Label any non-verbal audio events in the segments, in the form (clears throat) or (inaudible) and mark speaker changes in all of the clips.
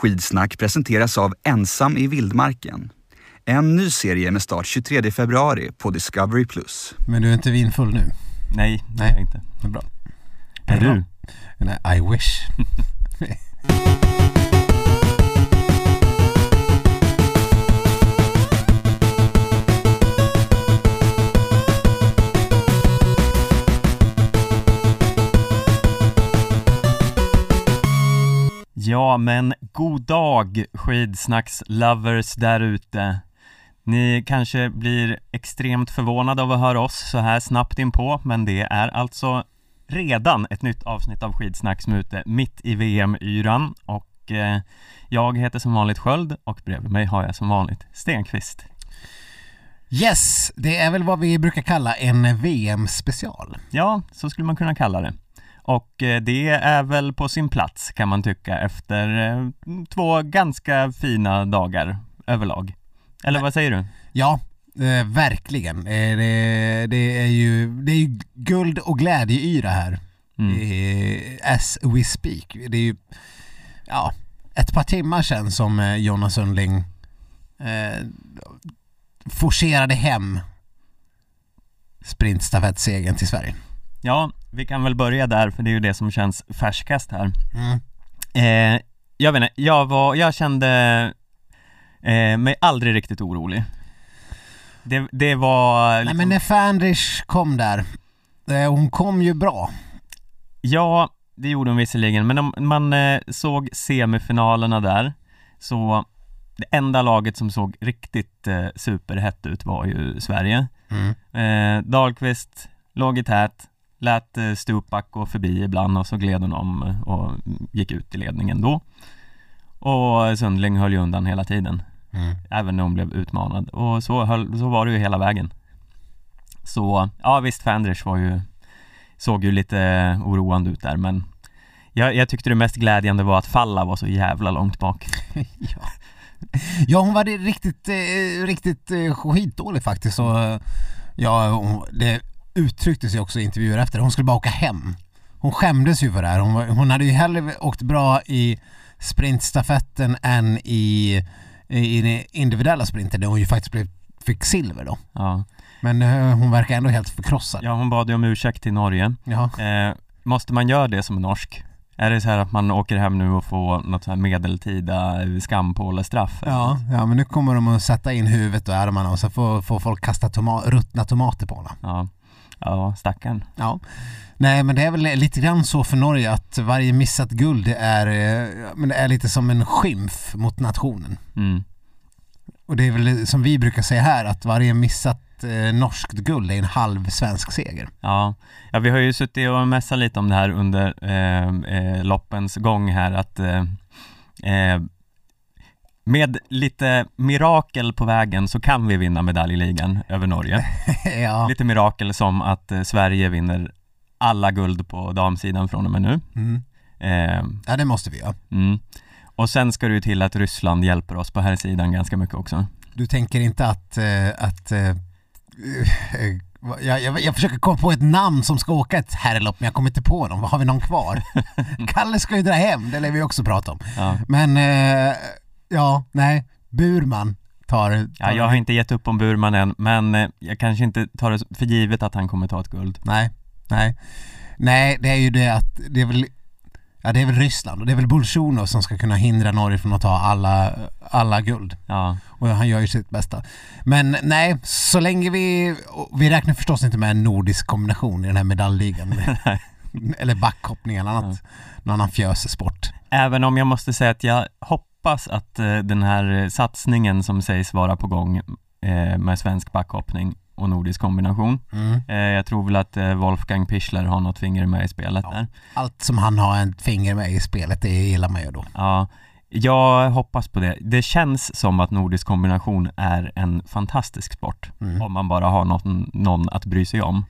Speaker 1: Skidsnack presenteras av Ensam i vildmarken. En ny serie med start 23 februari på Discovery+.
Speaker 2: Men du är inte vinfull nu?
Speaker 3: Nej, det
Speaker 2: Nej.
Speaker 3: är jag inte.
Speaker 2: Det är bra.
Speaker 3: Är
Speaker 2: Bra.
Speaker 3: du?
Speaker 2: Nej, I wish. (laughs)
Speaker 3: Ja, men god dag skidsnacks-lovers där ute. Ni kanske blir extremt förvånade av att höra oss så här snabbt inpå, men det är alltså redan ett nytt avsnitt av Skidsnack som är ute mitt i VM-yran och eh, jag heter som vanligt Sköld och bredvid mig har jag som vanligt Stenqvist.
Speaker 2: Yes, det är väl vad vi brukar kalla en VM-special.
Speaker 3: Ja, så skulle man kunna kalla det. Och eh, det är väl på sin plats kan man tycka efter eh, två ganska fina dagar överlag. Eller vad säger du?
Speaker 2: Ja, eh, verkligen. Eh, det, det, är ju, det är ju guld och glädjeyra här.
Speaker 3: Mm.
Speaker 2: Eh, as we speak. Det är ju, ja, ett par timmar sedan som eh, Jonas Sundling eh, forcerade hem sprintstafettsegern till Sverige.
Speaker 3: Ja, vi kan väl börja där för det är ju det som känns färskast här.
Speaker 2: Mm.
Speaker 3: Eh, jag vet inte, jag var, jag kände eh, mig aldrig riktigt orolig. Det, det var
Speaker 2: Nej
Speaker 3: liksom,
Speaker 2: men när Fandrich kom där, eh, hon kom ju bra.
Speaker 3: Ja, det gjorde hon visserligen, men om man eh, såg semifinalerna där så det enda laget som såg riktigt eh, superhett ut var ju Sverige.
Speaker 2: Mm.
Speaker 3: Eh, Dahlqvist låg i tät, lät eh, Stupak gå förbi ibland och så gled hon om eh, och gick ut i ledningen då. Och Sundling höll ju undan hela tiden,
Speaker 2: Mm.
Speaker 3: även när hon blev utmanad. Och så, höll, så var det ju hela vägen. Så, ja visst, Fandrich var ju, såg ju lite oroande ut där men jag, jag tyckte det mest glädjande var att Falla var så jävla långt bak. (laughs)
Speaker 2: ja. ja, hon var riktigt, eh, riktigt eh, skitdålig faktiskt och eh, ja, hon, det uttrycktes ju också i intervjuer efter. Hon skulle bara åka hem. Hon skämdes ju för det här. Hon, var- hon hade ju hellre åkt bra i sprintstafetten än i, i den individuella sprinten där hon ju faktiskt blev, fick silver då.
Speaker 3: Ja.
Speaker 2: Men eh, hon verkar ändå helt förkrossad.
Speaker 3: ja, hon bad ju om ursäkt till Norge. Eh, måste man göra det som norsk? Är det så här att man åker hem nu och får något så här medeltida skampålestraff?
Speaker 2: Ja, ja, men nu kommer de att sätta in huvudet och ärmarna och så får, får folk kasta toma- ruttna tomater på honom.
Speaker 3: Ja, ja stackarn.
Speaker 2: Ja. Nej men det är väl lite grann så för Norge att varje missat guld är, eh, men det är lite som en skymf mot nationen.
Speaker 3: Mm.
Speaker 2: Och det är väl som vi brukar säga här att varje missat eh, norskt guld är en halv svensk seger.
Speaker 3: Ja. ja, vi har ju suttit och mässat lite om det här under eh, eh, loppens gång här att med lite mirakel på vägen så kan vi vinna medaljligan över Norge. (laughs)
Speaker 2: ja.
Speaker 3: Lite mirakel som att eh, Sverige vinner alla guld på damsidan från och med nu.
Speaker 2: Mm.
Speaker 3: Eh,
Speaker 2: ja, det måste vi göra.
Speaker 3: mm. Och sen ska det ju till att Ryssland hjälper oss på här sidan ganska mycket också.
Speaker 2: Du tänker inte att, eh, att eh, jag, jag, jag försöker komma på ett namn som ska åka ett herrlopp men jag kommer inte på någon. Har vi någon kvar? (laughs) Kalle ska ju dra hem, det lär vi också prata om.
Speaker 3: Ja.
Speaker 2: Men eh, ja, nej, Burman tar... tar
Speaker 3: Ja, jag har inte gett upp om Burman än, men eh, jag kanske inte tar det för givet att han kommer ta ett guld.
Speaker 2: Nej, nej. Nej, det är ju det att det är väl Ja det är väl Ryssland och det är väl Bolsjunov som ska kunna hindra Norge från att ta alla, alla guld.
Speaker 3: Ja,
Speaker 2: Och han gör ju sitt bästa. Men nej, så länge vi... Vi räknar förstås inte med en nordisk kombination i den här medaljligan. (laughs) Eller backhoppning eller annat. Någon annan fjösesport.
Speaker 3: även om jag måste säga att jag hoppas att eh, den här eh, satsningen som sägs vara på gång eh, med svensk backhoppning och nordisk kombination.
Speaker 2: Mm.
Speaker 3: Jag tror väl att Wolfgang Pichler har något finger med i spelet
Speaker 2: Ja.
Speaker 3: där.
Speaker 2: Allt som han har ett finger med i spelet, det gillar man ju då.
Speaker 3: Ja, jag hoppas på det. Det känns som att nordisk kombination är en fantastisk sport.
Speaker 2: Mm.
Speaker 3: Om man bara har någon, någon att bry sig om.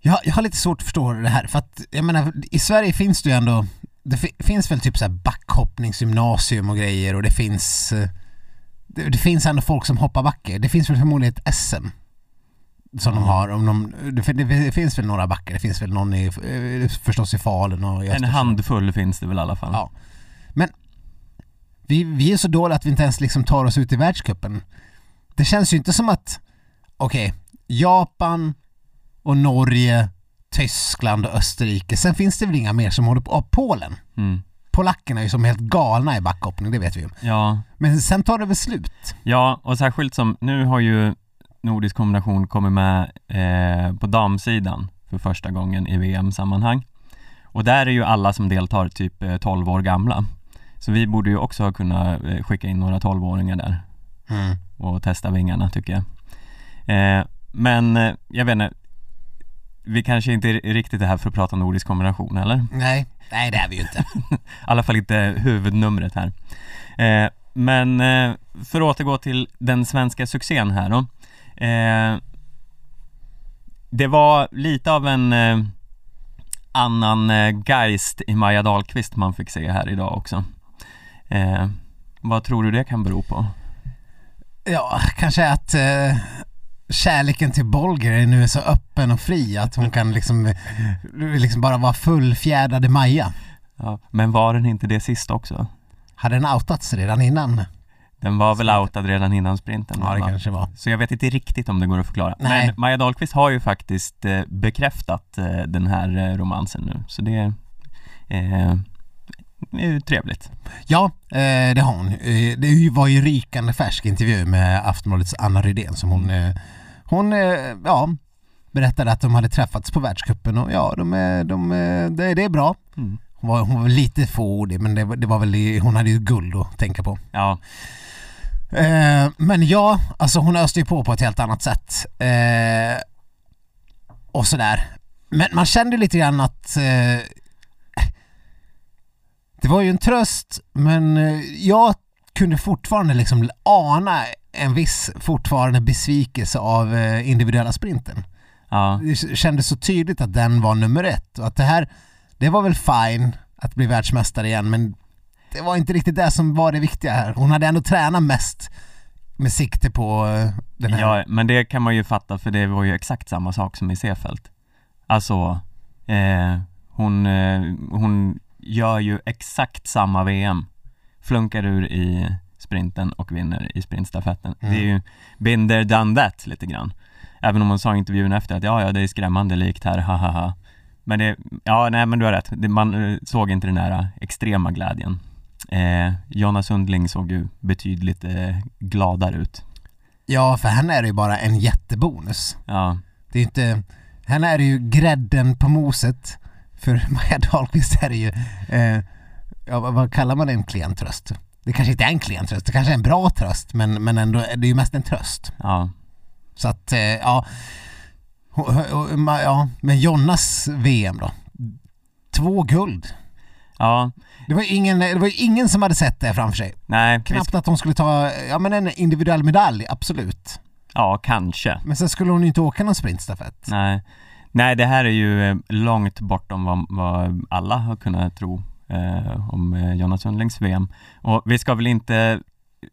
Speaker 2: Jag, jag har lite svårt att förstå det här för att jag menar i Sverige finns det ju ändå Det fi- finns väl typ så här backhoppningsgymnasium och grejer och det finns eh, det, det finns ändå folk som hoppar backe. Det finns väl förmodligen ett SM som de
Speaker 3: Ja.
Speaker 2: har. Om de, det, det finns väl några backar. Det finns väl någon i, eh, förstås i Falun och i
Speaker 3: En handfull finns det väl i alla fall.
Speaker 2: Ja. Men Vi, vi är så dåliga att vi inte ens liksom tar oss ut i världscupen. Det känns ju inte som att, okej, Japan och Norge, Tyskland och Österrike. Sen finns det väl inga mer som håller på. Oh, Polen.
Speaker 3: Mm.
Speaker 2: Polackerna är ju som helt galna i backhoppning, det vet vi ju.
Speaker 3: Ja,
Speaker 2: Men sen tar det väl slut?
Speaker 3: ja, och särskilt som, nu har ju Nordisk kombination kommit med eh, på damsidan för första gången i VM-sammanhang. Och där är ju alla som deltar typ eh, 12 år gamla. Så vi borde ju också kunna eh, skicka in några 12-åringar där
Speaker 2: Mm.
Speaker 3: och testa vingarna tycker jag. Eh, men eh, jag vet inte, vi kanske inte är riktigt är här för att prata nordisk kombination eller?
Speaker 2: Nej, nej det är vi ju inte. (laughs)
Speaker 3: I alla fall inte huvudnumret här. Eh, men eh, för att återgå till den svenska succén här då. Eh, det var lite av en eh, annan eh, geist i Maja Dahlqvist man fick se här idag också. Eh, vad tror du det kan bero på?
Speaker 2: Ja, kanske att kärleken till Bolger nu är så öppen och fri att hon kan liksom, liksom bara vara fullfjädrad i Maja.
Speaker 3: Ja, men var den inte det sist också?
Speaker 2: Hade den outats redan innan?
Speaker 3: Den var väl outad redan innan sprinten?
Speaker 2: Ja, det
Speaker 3: va?
Speaker 2: kanske var.
Speaker 3: Så jag vet inte riktigt om det går att förklara.
Speaker 2: Nej.
Speaker 3: Men Maja Dahlqvist har ju faktiskt eh, bekräftat eh, den här eh, romansen nu. Så det eh, är ju trevligt.
Speaker 2: Ja, det har hon. Det var ju rykande färsk intervju med Aftonbladets Anna Rydén som hon, hon eh, ja, berättade att de hade träffats på världscupen och ja, de, är- de, är- det, det är bra.
Speaker 3: Mm.
Speaker 2: Hon var, hon var lite fåordig men det, det var väl, hon hade ju guld att tänka på.
Speaker 3: Ja,
Speaker 2: Eh, men ja, alltså hon öste ju på på ett helt annat sätt. Eh, och sådär. Men man kände lite grann att eh, det var ju en tröst men eh, jag kunde fortfarande liksom ana en viss fortfarande besvikelse av eh, individuella sprinten.
Speaker 3: ja,
Speaker 2: Det kändes så tydligt att den var nummer ett och att det här, det var väl fine att bli världsmästare igen men det var inte riktigt det som var det viktiga här. Hon hade ändå tränat mest med sikte på eh, den här.
Speaker 3: ja, men det kan man ju fatta för det var ju exakt samma sak som i Seefeld. Alltså, eh, hon, eh, hon gör ju exakt samma VM. Flunkar ur i sprinten och vinner i sprintstafetten.
Speaker 2: Mm.
Speaker 3: Det är ju been there, done that lite grann. Även om hon sa i intervjun efter att ja, ja, det är skrämmande likt här, ha, ha, ha. Men det, ja, nej men du har rätt. Det, man eh, såg inte den där eh, extrema glädjen. Eh, Jonna Sundling såg ju betydligt eh, gladare ut.
Speaker 2: Ja, för henne är det ju bara en jättebonus.
Speaker 3: Ja,
Speaker 2: Det är inte, henne är det ju grädden på moset. För (laughs) Maja Dahlqvist är det ju, eh, ja, vad- kallar man en klen tröst? Det kanske inte är en klen tröst, det kanske är en bra tröst men, men ändå, det är ju mest en tröst.
Speaker 3: ja,
Speaker 2: Så att, eh, ja. Ja, men Jonnas VM då? Två guld.
Speaker 3: ja,
Speaker 2: Det var, ju ingen, det var ingen som hade sett det framför sig.
Speaker 3: nej,
Speaker 2: Knappt att hon skulle ta, ja men en individuell medalj, absolut.
Speaker 3: ja, kanske.
Speaker 2: Men sen skulle hon ju inte åka någon sprintstafett.
Speaker 3: Nej, nej det här är ju eh, långt bortom vad, vad alla har kunnat tro eh, om eh, Jonna Sundlings VM. Och vi ska väl inte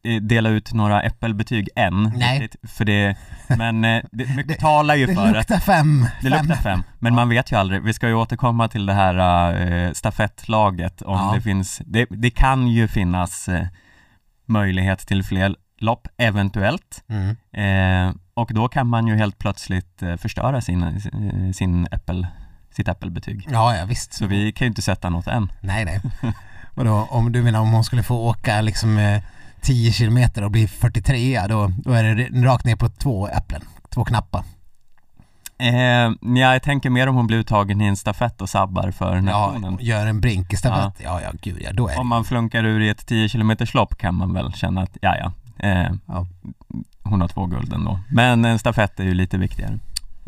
Speaker 3: eh, dela ut några äppelbetyg än,
Speaker 2: Nej.
Speaker 3: riktigt, för det, men eh, det, (laughs) mycket talar ju
Speaker 2: Det
Speaker 3: för att
Speaker 2: luktar fem.
Speaker 3: det luktar fem, men man vet ju aldrig. Vi ska ju återkomma till det här eh, stafettlaget om
Speaker 2: Ja.
Speaker 3: det finns, det, det kan ju finnas eh, möjlighet till fler lopp, eventuellt.
Speaker 2: Mm.
Speaker 3: Eh, och då kan man ju helt plötsligt förstöra sin, sin äppel, sitt äppelbetyg.
Speaker 2: Ja, ja visst.
Speaker 3: Så vi kan ju inte sätta något än.
Speaker 2: Nej, nej. (laughs) Vadå, om du menar om hon skulle få åka liksom eh, 10 kilometer och bli 43 då, då är det rakt ner på två äpplen, två knappar.
Speaker 3: Eh, ja, jag tänker mer om hon blir uttagen i en stafett och sabbar för
Speaker 2: Ja,
Speaker 3: nationen.
Speaker 2: gör en brinkestafett. Ja. ja, gud ja, då är.
Speaker 3: Om man flunkar ur i ett 10 km lopp kan man väl känna att, ja ja, eh,
Speaker 2: Ja.
Speaker 3: hon har två guld ändå. Men en stafett är ju lite viktigare.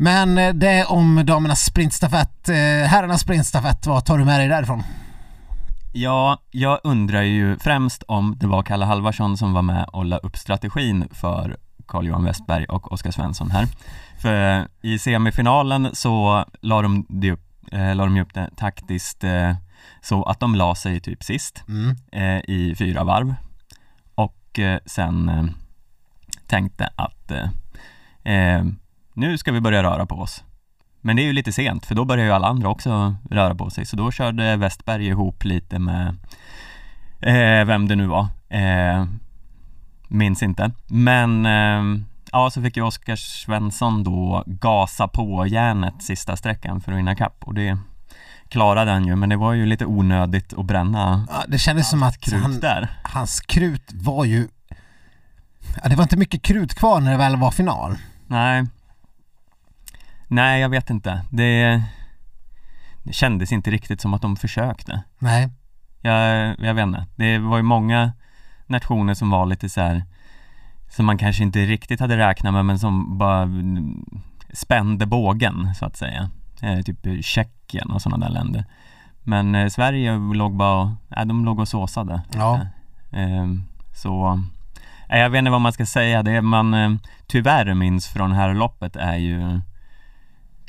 Speaker 2: Men eh, det om damernas sprintstafett. Eh, herrarnas sprintstafett, vad tar du med dig därifrån?
Speaker 3: Ja, jag undrar ju främst om det var Kalle Halvarsson som var med och la upp strategin för Carl-Johan Westberg och Oskar Svensson här. För i semifinalen så la de, det upp, eh, la de upp det taktiskt eh, så att de la sig typ sist
Speaker 2: Mm.
Speaker 3: eh, i fyra varv och sen tänkte att nu ska vi börja röra på oss. Men det är ju lite sent för då börjar ju alla andra också röra på sig så då körde Westberg ihop lite med eh, vem det nu var. Eh, minns inte. Men eh, ja, så fick ju Oskar Svensson då gasa på järnet sista sträckan för att vinna kapp och det klarade han ju, men det var ju lite onödigt att bränna
Speaker 2: Ja, det kändes som att han, hans krut var ju... Ja, det var inte mycket krut kvar när det väl var final.
Speaker 3: Nej. Nej, jag vet inte. Det, det kändes inte riktigt som att de försökte.
Speaker 2: Nej.
Speaker 3: Jag, jag vet inte. Det var ju många nationer som var lite så här som man kanske inte riktigt hade räknat med men som bara spände bågen så att säga. Eh, typ Tjeckien och sådana där länder. Men eh, Sverige låg bara, nej de låg och såsade.
Speaker 2: Ja.
Speaker 3: Eh, så, nej, jag vet inte vad man ska säga. Det man eh, tyvärr minns från här loppet är ju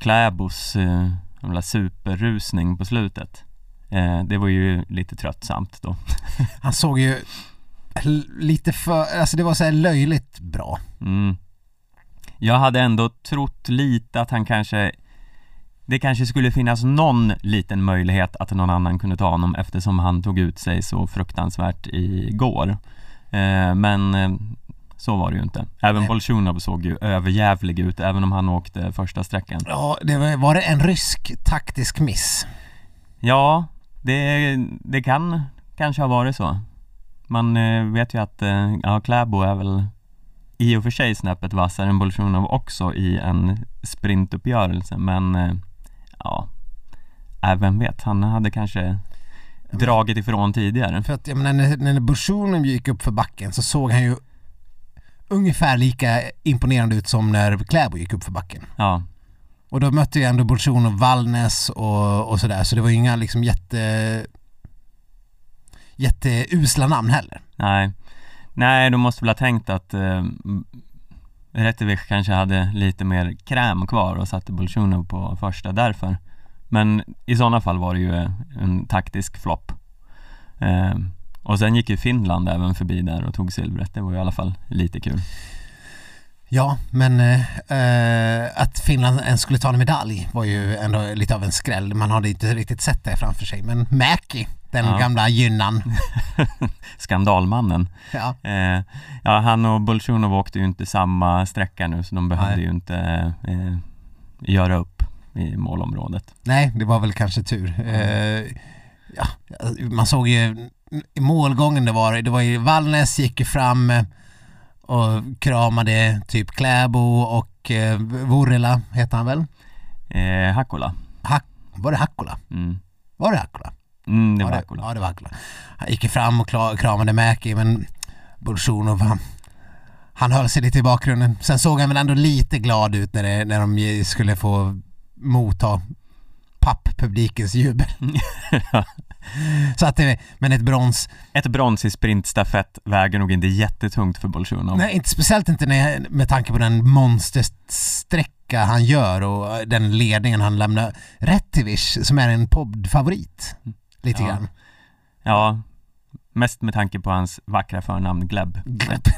Speaker 3: Kläbos eh, superrusning på slutet. Eh, det var ju lite tröttsamt då. (laughs)
Speaker 2: Han såg ju lite för... Alltså det var så här löjligt bra.
Speaker 3: Mm. Jag hade ändå trott lite att han kanske Det kanske skulle finnas någon liten möjlighet att någon annan kunde ta honom eftersom han tog ut sig så fruktansvärt igår eh, Men eh, så var det ju inte. Även. Bolsjunov såg ju överjävlig ut även om han åkte första sträckan.
Speaker 2: Ja, det var, var det en rysk taktisk miss?
Speaker 3: Ja, det, det kan kanske ha varit så. Man eh, vet ju att eh, ja, Kläbo är väl i och för sig snäppet vassare än Bolsjunov också i en sprintuppgörelse men eh, ja, äh, vem vet, han hade kanske dragit ifrån tidigare.
Speaker 2: För att jag menar, när, när Burshonen gick upp för backen så såg han ju ungefär lika imponerande ut som när Kläbo gick upp för backen.
Speaker 3: Ja,
Speaker 2: Och då mötte ju ändå Burshonen och Vallnäs och, och sådär så det var inga liksom jätte jätteusla namn heller.
Speaker 3: nej. Nej, de måste väl ha tänkt att eh, Rättevik kanske hade lite mer kräm kvar och satte Bolsjunov på första därför. Men i sådana fall var det ju en taktisk flopp. Eh, och sen gick ju Finland även förbi där och tog silvret. Det var ju i alla fall lite kul.
Speaker 2: Ja, men eh, att Finland ens skulle ta en medalj var ju ändå lite av en skräll. Man hade inte riktigt sett det framför sig. Men Mäki, den
Speaker 3: Ja.
Speaker 2: gamla gynnan. (laughs)
Speaker 3: Skandalmannen.
Speaker 2: Ja.
Speaker 3: Eh, ja, han och Bolsjunov åkte ju inte samma sträcka nu så de behövde
Speaker 2: Nej.
Speaker 3: ju inte eh, göra upp i målområdet.
Speaker 2: Nej, det var väl kanske tur. Eh, ja, man såg ju i målgången det var, det var ju Vallnäs gick ju fram eh, och kramade typ Kläbo och eh, Vorela heter han väl?
Speaker 3: Eh, Hakkola.
Speaker 2: Hack, var det Hakkola?
Speaker 3: Mm.
Speaker 2: Var det Hakkola?
Speaker 3: Mm, det var
Speaker 2: det,
Speaker 3: Hakkola.
Speaker 2: ja, det var Hakkola. Han gick fram och kramade Mäki men Bolsjunov han, han höll sig lite i bakgrunden. Sen såg han väl ändå lite glad ut när, det, när de skulle få motta papppublikens jubel. (laughs) (laughs) (laughs) Så att det, men ett brons,
Speaker 3: Ett brons i sprintstafett väger nog inte jättetungt för Bolsjunov.
Speaker 2: nej inte speciellt inte när, med tanke på den monstersträcka han gör och den ledningen han lämnar. Rettivish som är en poddfavorit. Lite
Speaker 3: Ja.
Speaker 2: grann.
Speaker 3: Ja, mest med tanke på hans vackra förnamn Gleb.
Speaker 2: Gläpp. (laughs)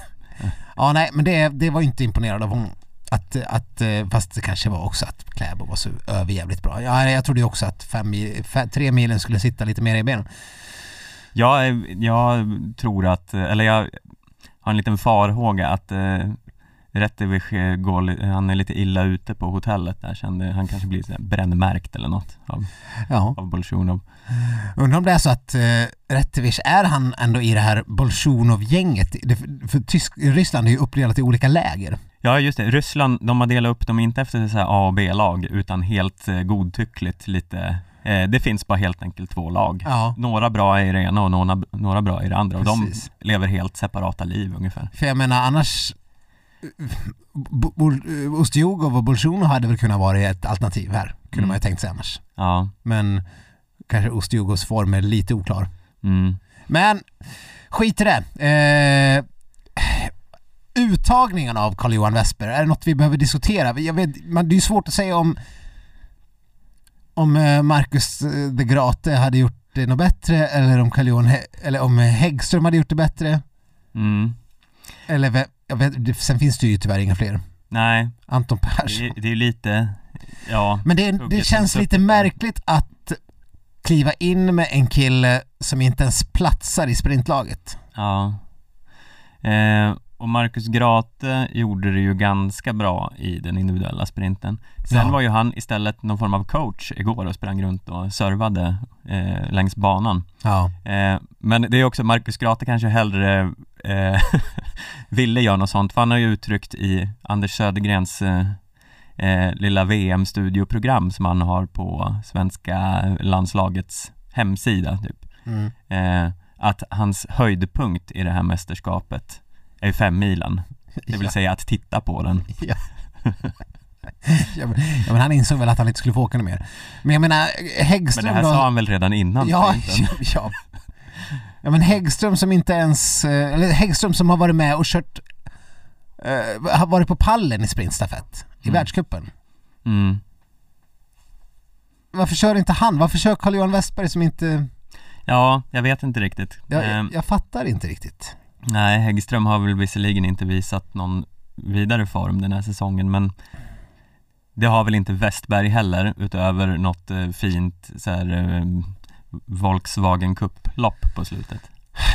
Speaker 2: Ja nej men det, det var inte imponerad av honom. Att, att, eh, fast det kanske var också att Kläbo var så överjävligt bra. Ja, jag trodde ju också att fem mil, fe, tre milen skulle sitta lite mer i benen.
Speaker 3: Jag, jag tror att, eller jag har en liten farhåga att eh, Rättevich eh, går, han är lite illa ute på hotellet där kände han kanske blir brännmärkt eller något av,
Speaker 2: Ja.
Speaker 3: av Bolsjunov.
Speaker 2: Undrar om det är så att eh, Rättevich, är han ändå i det här Bolsjunov-gänget? Det, för Tysk, Ryssland är ju uppdelat i olika läger.
Speaker 3: Ja just det, Ryssland, de har delat upp dem inte efter så A och B-lag utan helt eh, godtyckligt lite eh, Det finns bara helt enkelt två lag.
Speaker 2: Ja.
Speaker 3: Några bra är i det ena och några, några bra i det andra och
Speaker 2: Precis.
Speaker 3: de lever helt separata liv ungefär.
Speaker 2: För jag menar annars Bo- Ustjugov och Bolsjunov hade väl kunnat vara ett alternativ här, kunde
Speaker 3: Mm.
Speaker 2: man ju tänkt sig annars.
Speaker 3: Ja,
Speaker 2: Men kanske Ustjugovs form är lite oklar.
Speaker 3: mm.
Speaker 2: Men skit i det. Eh, uttagningen av Carl-Johan Westberg, är det något vi behöver diskutera? Jag vet, man, det är ju svårt att säga om om eh, Marcus eh, de Grate hade gjort det något bättre eller om Carl-Johan eller om eh, Häggström hade gjort det bättre.
Speaker 3: Mm.
Speaker 2: Eller jag vet, det- sen finns det ju tyvärr inga fler.
Speaker 3: Nej,
Speaker 2: Anton
Speaker 3: det,
Speaker 2: Persson.
Speaker 3: är- det är lite, ja,
Speaker 2: Men det, det känns lite märkligt att kliva in med en kille som inte ens platsar i sprintlaget.
Speaker 3: ja, Eh, och Marcus Grate gjorde det ju ganska bra i den individuella sprinten. Sen
Speaker 2: Ja.
Speaker 3: var ju han istället någon form av coach igår och sprang runt och servade eh, längs banan.
Speaker 2: Ja.
Speaker 3: Eh, men det är också, Marcus Grate kanske hellre eh, (laughs) ville göra något sånt, för han har ju uttryckt i Anders Södergrens eh, eh, lilla VM-studioprogram som han har på svenska landslagets hemsida typ,
Speaker 2: Mm.
Speaker 3: eh, att hans höjdpunkt i det här mästerskapet är femmilen, det vill
Speaker 2: Ja.
Speaker 3: säga att titta på den. (laughs)
Speaker 2: Ja. ja, men, men han insåg väl att han inte skulle få åka något mer. Men jag menar
Speaker 3: Men
Speaker 2: Häggström
Speaker 3: det här
Speaker 2: då?
Speaker 3: sa han väl redan innan
Speaker 2: ja, (laughs) ja, ja. men Häggström som inte ens, eh, eller Häggström som har varit med och kört, eh, har varit på pallen i sprintstafett i
Speaker 3: Mm.
Speaker 2: världscupen.
Speaker 3: Mm.
Speaker 2: Varför kör inte han? Varför kör Carl-Johan Westberg som inte,
Speaker 3: Ja, jag vet inte riktigt.
Speaker 2: jag,
Speaker 3: Ehm,
Speaker 2: jag fattar inte riktigt.
Speaker 3: Nej, Häggström har väl visserligen inte visat någon vidare form den här säsongen men det har väl inte Westberg heller utöver något eh, fint så här, eh, Volkswagen Cup-lopp på slutet.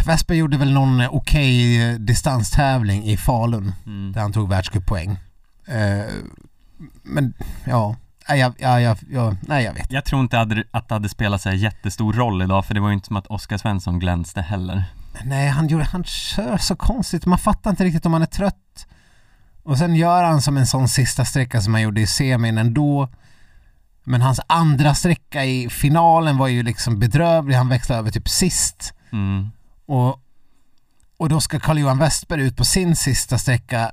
Speaker 2: Westberg gjorde väl någon eh, okej eh, distanstävling i Falun
Speaker 3: Mm.
Speaker 2: där han tog världscuppoäng. Eh, men ja, jag, jag, jag, jag, nej jag vet
Speaker 3: Jag tror inte att det- hade spelat så jättestor roll idag för det var ju inte som att Oskar Svensson glänste heller.
Speaker 2: Nej, han, gjorde, han kör så konstigt. Man fattar inte riktigt om han är trött. Och sen gör han som en sån sista sträcka som han gjorde i semin ändå. Men hans andra sträcka i finalen var ju liksom bedrövlig. Han växlade över typ sist.
Speaker 3: Mm.
Speaker 2: Och, och då ska Carl-Johan Westberg ut på sin sista sträcka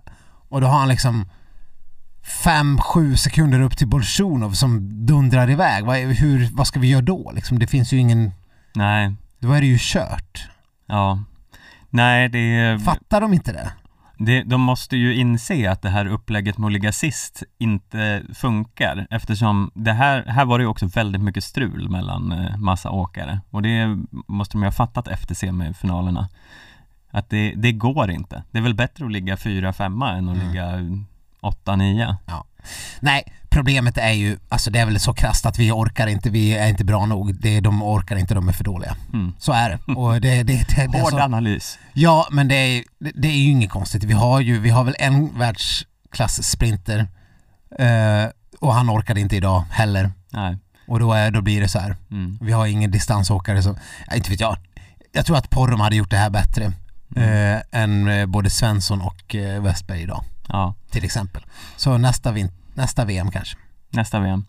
Speaker 2: och då har han liksom 5-7 sekunder upp till Bolsjunov som dundrar iväg. Vad, hur, vad ska vi göra då? Liksom, det finns ju ingen...
Speaker 3: Nej,
Speaker 2: Då är det ju kört.
Speaker 3: Ja. Nej, det,
Speaker 2: Fattar de inte det?
Speaker 3: det, de måste ju inse att det här upplägget med att ligga sist inte funkar eftersom det här, här var det ju också väldigt mycket strul mellan eh, massa åkare och det måste de ju ha fattat efter semifinalerna att det, det går inte. Det är väl bättre att ligga fyra, femma än att
Speaker 2: Mm.
Speaker 3: ligga åtta, nia.
Speaker 2: Nej, problemet är ju, alltså det är väl så krasst att vi orkar inte, vi är inte bra nog. Det, de orkar inte, de är för dåliga.
Speaker 3: Mm.
Speaker 2: Så är det. Och det, det, det, det
Speaker 3: Hård
Speaker 2: så,
Speaker 3: analys.
Speaker 2: Ja, men det är, det, är ju inget konstigt. Vi har ju, vi har väl en världsklass-sprinter eh, och han orkade inte idag heller.
Speaker 3: Nej.
Speaker 2: Och då, är, då blir det så här.
Speaker 3: Mm.
Speaker 2: Vi har ingen distansåkare som, inte vet jag. Jag tror att Porrom hade gjort det här bättre
Speaker 3: Mm.
Speaker 2: eh, än eh, både Svensson och eh, Westberg idag,
Speaker 3: Ja,
Speaker 2: till exempel. Så nästa, vin, nästa VM kanske.
Speaker 3: nästa VM.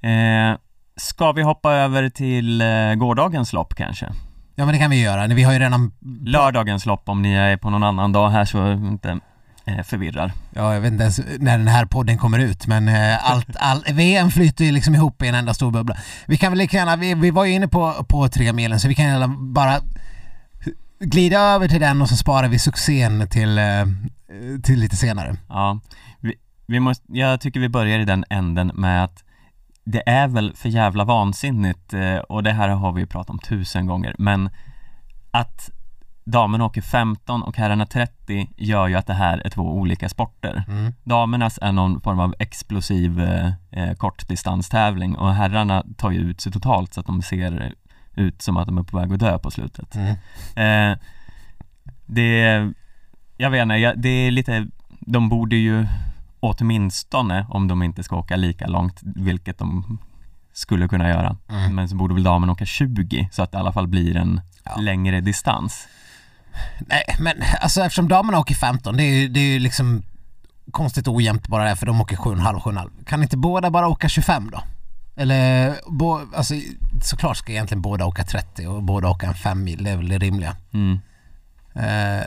Speaker 3: Eh, ska vi hoppa över till eh, gårdagens lopp kanske?
Speaker 2: Ja men det kan vi göra. Vi har ju redan...
Speaker 3: Lördagens lopp om ni är på någon annan dag här så inte eh, förvirrar.
Speaker 2: Ja, jag vet inte ens när den här podden kommer ut men eh, allt, (laughs) all, VM flyter ju liksom ihop i en enda stor bubbla. Vi kan väl lika gärna, vi, vi var ju inne på, på tre milen så vi kan gärna bara glida över till den och så sparar vi succén till, eh, till lite senare.
Speaker 3: Ja, vi, vi måste, jag tycker vi börjar i den änden med att det är väl för jävla vansinnigt eh, och det här har vi ju pratat om tusen gånger men att damerna åker 15 och herrarna 30 gör ju att det här är två olika sporter.
Speaker 2: Mm.
Speaker 3: Damernas är någon form av explosiv eh, eh, kortdistanstävling och herrarna tar ju ut sig totalt så att de ser ut som att de är på väg att dö på slutet.
Speaker 2: Mm.
Speaker 3: Eh, det, jag vet inte, det är lite, de borde ju åtminstone, om de inte ska åka lika långt, vilket de skulle kunna göra,
Speaker 2: Mm.
Speaker 3: men så borde väl damen åka 20 så att det i alla fall blir en
Speaker 2: Ja.
Speaker 3: längre distans.
Speaker 2: Nej men alltså eftersom damerna åker 15, det är ju det är ju liksom konstigt ojämnt bara det för de åker 7,5 7,5. Kan inte båda bara åka 25 då? Eller, bo, alltså såklart ska egentligen båda åka 30 och båda åka en 5 mil, det är väl det rimliga.
Speaker 3: Mm.
Speaker 2: Eh,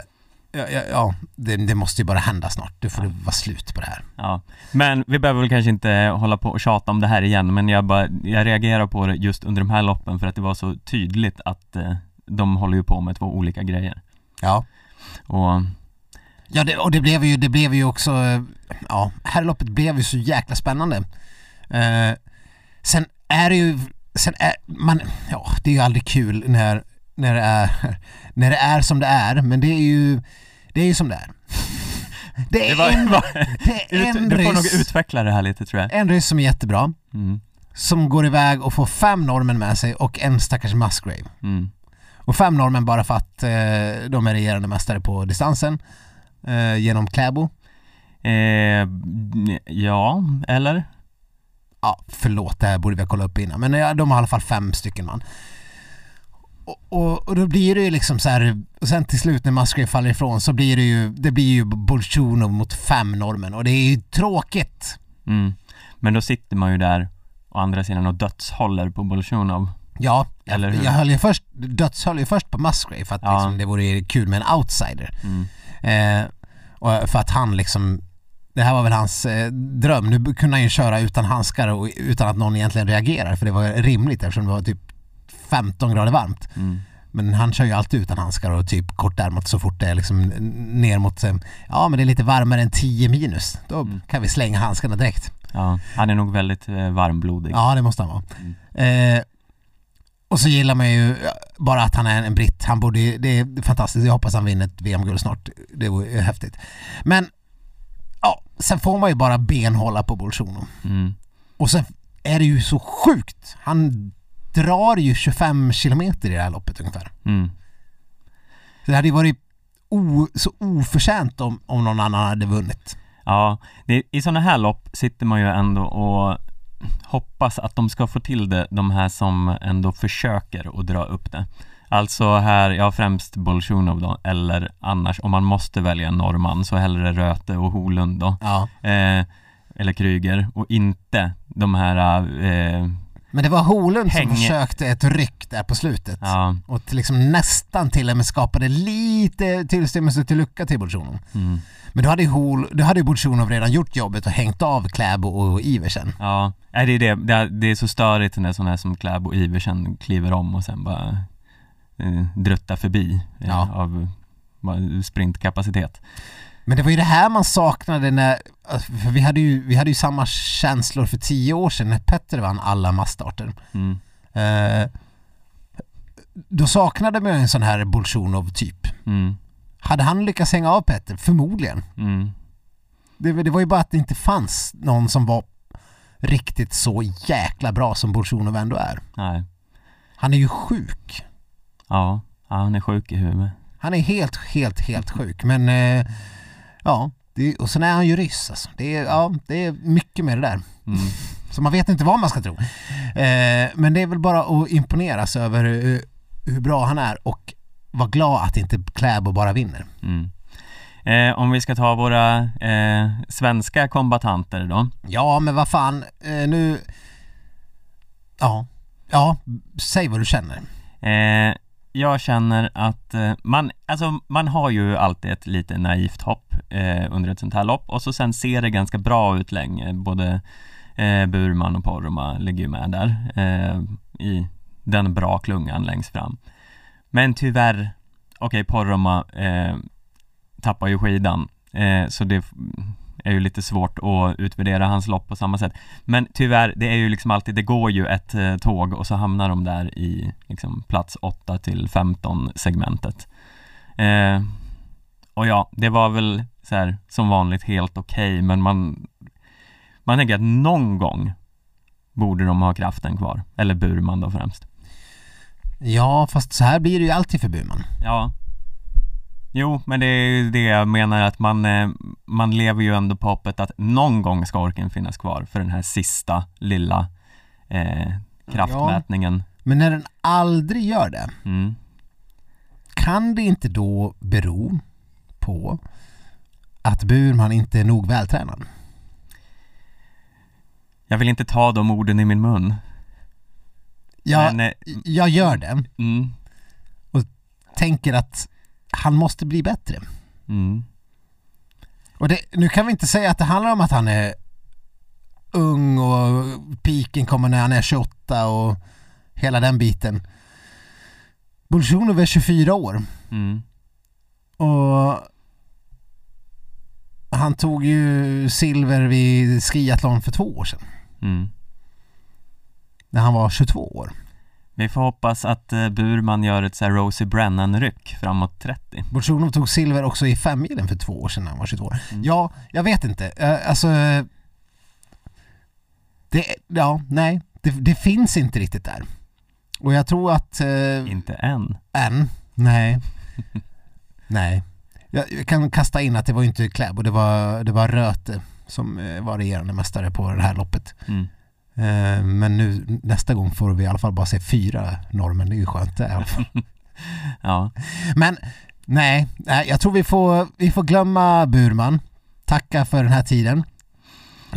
Speaker 2: ja, ja, ja det, det måste ju bara hända snart. Det får det vara slut på det här.
Speaker 3: Ja, men vi behöver väl kanske inte hålla på och tjata om det här igen, men jag bara, jag reagerar på det just under de här loppen för att det var så tydligt att eh, de håller ju på med två olika grejer.
Speaker 2: Ja.
Speaker 3: Och
Speaker 2: Ja, det, och det blev ju, det blev ju också, eh, ja, herrloppet blev ju så jäkla spännande. Eh, sen är det ju, sen är man, ja, det är ju aldrig kul när, när det är, (laughs) när det är som det är, men det är ju, det är ju som det är. Det är
Speaker 3: det var,
Speaker 2: en,
Speaker 3: var
Speaker 2: det är en
Speaker 3: du får nog utveckla det här lite tror jag.
Speaker 2: en ryss som är jättebra,
Speaker 3: Mm.
Speaker 2: som går iväg och får fem normen med sig och en stackars Musgrave.
Speaker 3: Mm.
Speaker 2: Och fem normen bara för att eh, de är regerande mästare på distansen eh, genom Kläbo.
Speaker 3: Eh, ja, eller?
Speaker 2: Ja, förlåt, det här borde vi ha kollat upp innan. Men ja, de har i alla fall fem stycken man. Och, och, och då blir det ju liksom så här, och sen till slut när Musgrave faller ifrån så blir det ju, det blir ju Bolsjunov mot fem normen och det är ju tråkigt.
Speaker 3: Mm. Men då sitter man ju där å andra sidan och dödshåller på Bolsjunov.
Speaker 2: Ja,
Speaker 3: Eller
Speaker 2: jag,
Speaker 3: hur?
Speaker 2: jag höll ju först, dödshöll ju först på Musgrave för att
Speaker 3: Ja.
Speaker 2: liksom, det vore kul med en outsider.
Speaker 3: Mm.
Speaker 2: Eh, och för att han liksom det här var väl hans eh, dröm. Nu kunde han ju köra utan handskar och utan att någon egentligen reagerar för det var rimligt eftersom det var typ 15 grader varmt.
Speaker 3: Mm.
Speaker 2: Men han kör ju alltid utan handskar och typ kortärmat så fort det är liksom ner mot, eh, ja men det är lite varmare än 10 minus. Då
Speaker 3: Mm.
Speaker 2: kan vi slänga handskarna direkt.
Speaker 3: Ja, han är nog väldigt eh, varmblodig.
Speaker 2: Ja det måste han vara.
Speaker 3: Mm.
Speaker 2: Eh, och så gillar man ju bara att han är en britt. Han borde, ju- det är fantastiskt. Jag hoppas han vinner ett VM-guld snart. Det vore häftigt. Men ja, sen får man ju bara benhålla på Bolsjunov.
Speaker 3: Mm.
Speaker 2: Och sen är det ju så sjukt. Han drar ju 25 kilometer i det här loppet ungefär.
Speaker 3: Mm.
Speaker 2: Så det hade ju varit o, så oförtjänt om, om någon annan hade vunnit.
Speaker 3: Ja, det, i sådana här lopp sitter man ju ändå och hoppas att de ska få till det, de här som ändå försöker att dra upp det. Alltså här, ja främst Bolsjunov då, eller annars om man måste välja en norrman så hellre Röte och Holund då.
Speaker 2: Ja.
Speaker 3: Eh, eller Kryger och inte de här, eh,
Speaker 2: Men det var Holund som
Speaker 3: Häng-
Speaker 2: försökte ett ryck där på slutet.
Speaker 3: ja,
Speaker 2: Och liksom nästan till och med skapade lite tillstymmelse till lucka till Bolsjunov.
Speaker 3: mm,
Speaker 2: Men då hade ju, Hol, då hade ju Bolsjunov redan gjort jobbet och hängt av Kläbo och Iversen.
Speaker 3: ja, Nej, det är det, det är, det är så störigt när sådana här som Kläbo och Iversen kliver om och sen bara eh, druttar förbi eh,
Speaker 2: Ja.
Speaker 3: av bara sprintkapacitet.
Speaker 2: Men det var ju det här man saknade när, för vi hade ju, vi hade ju samma känslor för tio år sedan när Petter vann alla massstarter.
Speaker 3: Mm.
Speaker 2: Eh, då saknade man ju en sån här Bolsjunov typ.
Speaker 3: Mm.
Speaker 2: Hade han lyckats hänga av Petter? Förmodligen.
Speaker 3: Mm.
Speaker 2: Det, det var ju bara att det inte fanns någon som var riktigt så jäkla bra som Bolsjunov ändå är.
Speaker 3: Nej.
Speaker 2: Han är ju sjuk.
Speaker 3: Ja. ja, han är sjuk i huvudet.
Speaker 2: Han är helt, helt, helt sjuk. Men eh, ja, det, och sen är han ju ryss alltså. det, är, ja, det är mycket med det där.
Speaker 3: Mm.
Speaker 2: Så man vet inte vad man ska tro. Eh, men det är väl bara att imponeras över hur, hur bra han är och vara glad att inte Kläbo bara vinner.
Speaker 3: Mm. Eh, om vi ska ta våra eh, svenska kombatanter då.
Speaker 2: Ja, men vad fan, eh, nu... Ja, ja, säg vad du känner.
Speaker 3: Jag känner att eh, man, alltså man har ju alltid ett lite naivt hopp eh, under ett sånt här lopp och så sen ser det ganska bra ut länge. Både eh, Burman och Poromaa ligger ju med där eh, i den bra klungan längst fram. Men tyvärr, okej Poromaa eh, tappar ju skidan eh, så det är ju lite svårt att utvärdera hans lopp på samma sätt. Men tyvärr, det är ju liksom alltid, det går ju ett eh, tåg och så hamnar de där i liksom plats 8 till 15 segmentet. Eh, och ja, det var väl så här som vanligt helt okej, men man man tänker att någon gång borde de ha kraften kvar, eller Burman då främst.
Speaker 2: Ja, fast så här blir det ju alltid för Burman.
Speaker 3: Ja. Jo, men det är ju det jag menar att man, eh, man lever ju ändå på hoppet att någon gång ska orken finnas kvar för den här sista lilla eh, kraftmätningen.
Speaker 2: Men när den aldrig gör det,
Speaker 3: Mm.
Speaker 2: kan det inte då bero på att Burman inte är nog vältränad?
Speaker 3: Jag vill inte ta de orden i min mun.
Speaker 2: Jag,
Speaker 3: Men, eh,
Speaker 2: jag gör det.
Speaker 3: mm,
Speaker 2: Tänker att han måste bli bättre.
Speaker 3: mm,
Speaker 2: Och det, nu kan vi inte säga att det handlar om att han är ung och piken kommer när han är 28 och hela den biten. Bolsjunov är 24 år
Speaker 3: mm,
Speaker 2: och han tog ju silver vid skiathlon för två år sedan.
Speaker 3: mm.
Speaker 2: När han var 22 år.
Speaker 3: Vi får hoppas att eh, Burman gör ett så här Rosie Brennan-ryck framåt 30.
Speaker 2: Bolsjunov tog silver också i femmilen för två år sedan när han var 22 år.
Speaker 3: Mm.
Speaker 2: Ja, jag vet inte. Eh, Alltså... Det, ja, nej. Det, det finns inte riktigt där. Och jag tror att... Eh,
Speaker 3: Inte än.
Speaker 2: än? Nej. (laughs) Nej. Jag, kan kasta in att det var inte Kläbo, det var, det var Röte som eh, var regerande mästare på det här loppet.
Speaker 3: Mm.
Speaker 2: Eh, men nu nästa gång får vi i alla fall bara se fyra norrmän, det är ju skönt det i alla fall. (laughs)
Speaker 3: Ja,
Speaker 2: Men nej, jag tror vi får, vi får glömma Burman. Tacka för den här tiden.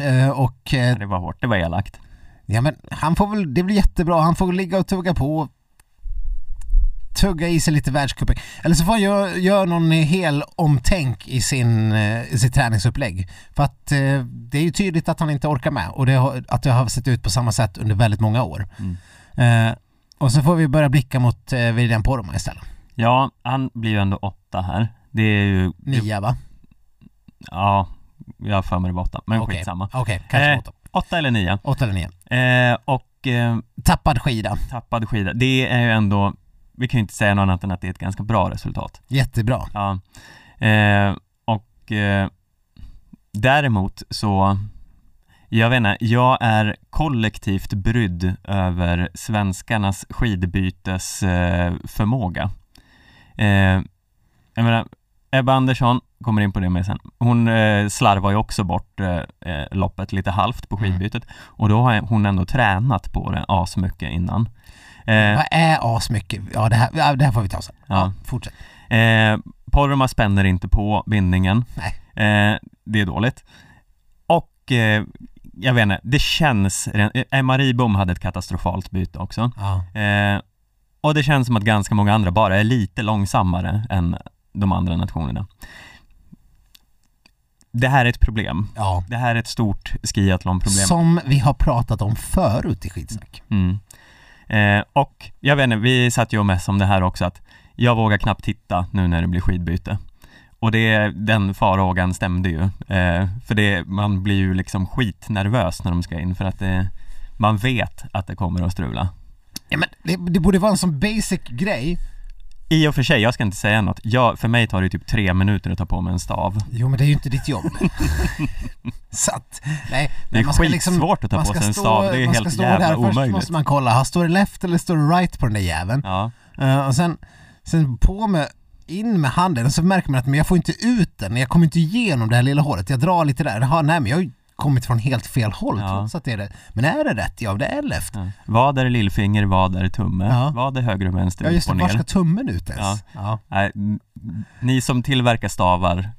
Speaker 2: Eh, och eh,
Speaker 3: det var hårt, det var elakt.
Speaker 2: ja men han får väl, det blir jättebra, han får ligga och tugga på. Tugga i sig lite världscupen. Eller så får han göra gör någon hel omtänk i, sin, eh, i sitt träningsupplägg. För att eh, det är ju tydligt att han inte orkar med och det, har- att det har sett ut på samma sätt under väldigt många år.
Speaker 3: Mm.
Speaker 2: Eh, och så får vi börja blicka mot eh, William Poromaa istället.
Speaker 3: Ja, han blir ju ändå åtta här. Det är ju...
Speaker 2: Nia va?
Speaker 3: Ja, jag har för mig det var åtta, men
Speaker 2: Okej.
Speaker 3: skitsamma.
Speaker 2: Okej, kanske
Speaker 3: Eh,
Speaker 2: åtta.
Speaker 3: Åtta eller nio.
Speaker 2: Åtta eller nio.
Speaker 3: Eh, och eh,
Speaker 2: Tappad skida.
Speaker 3: tappad skida, det är ju ändå, vi kan ju inte säga något annat än att det är ett ganska bra resultat.
Speaker 2: Jättebra.
Speaker 3: Ja. Eh, och eh, däremot så, jag vet inte, jag är kollektivt brydd över svenskarnas skidbytesförmåga. Eh, förmåga. eh, jag menar, Ebba Andersson kommer in på det med sen. Hon eh, slarvar ju också bort eh, eh, loppet lite halvt på
Speaker 2: Mm.
Speaker 3: skidbytet och då har hon ändå tränat på det asmycket innan. Eh,
Speaker 2: Vad är asmycket? Ja det här, det här får vi ta sen. Ja,
Speaker 3: Ja.
Speaker 2: fortsätt.
Speaker 3: Eh, Poromaa spänner inte på bindningen.
Speaker 2: Nej.
Speaker 3: Eh, det är dåligt. Och eh, jag vet inte, det känns, eh, Emma Ribom hade ett katastrofalt byte också.
Speaker 2: Ja.
Speaker 3: Eh, och det känns som att ganska många andra bara är lite långsammare än de andra nationerna. Det här är ett problem.
Speaker 2: ja.
Speaker 3: Det här är ett stort skiathlonproblem.
Speaker 2: Som vi har pratat om förut i skitsnack.
Speaker 3: Mm. Eh, och jag vet inte, vi satt ju och mess om det här också att jag vågar knappt titta nu när det blir skidbyte. Och det, den farhågan stämde ju. Eh, för det, man blir ju liksom skitnervös när de ska in för att det, man vet att det kommer att strula.
Speaker 2: Ja, men det, det borde vara en sån basic grej.
Speaker 3: I och för sig, jag ska inte säga något. Jag, för mig tar det typ tre minuter att ta på mig en stav.
Speaker 2: Jo men det är ju inte ditt jobb. (laughs) Så att, nej.
Speaker 3: Det är
Speaker 2: man ska
Speaker 3: skitsvårt att ta på sig en stav, det är helt
Speaker 2: stå
Speaker 3: jävla
Speaker 2: där. Först
Speaker 3: omöjligt.
Speaker 2: måste man kolla, står det left eller står det right på den där jäveln?
Speaker 3: Ja,
Speaker 2: Eh, och sen, sen på med, in med handen, och så märker man att men jag får inte ut den, jag kommer inte igenom det här lilla hålet, jag drar lite där, Jaha, nej men jag kommit från helt fel håll
Speaker 3: Ja.
Speaker 2: trots att det är det. Men är det rätt? Ja, det är left.
Speaker 3: ja. Vad är lillfinger, vad är tumme?
Speaker 2: Ja.
Speaker 3: Vad är höger och vänster,
Speaker 2: Ja just det, var ska tummen ut ens?
Speaker 3: Ja.
Speaker 2: Ja.
Speaker 3: Ni som tillverkar stavar,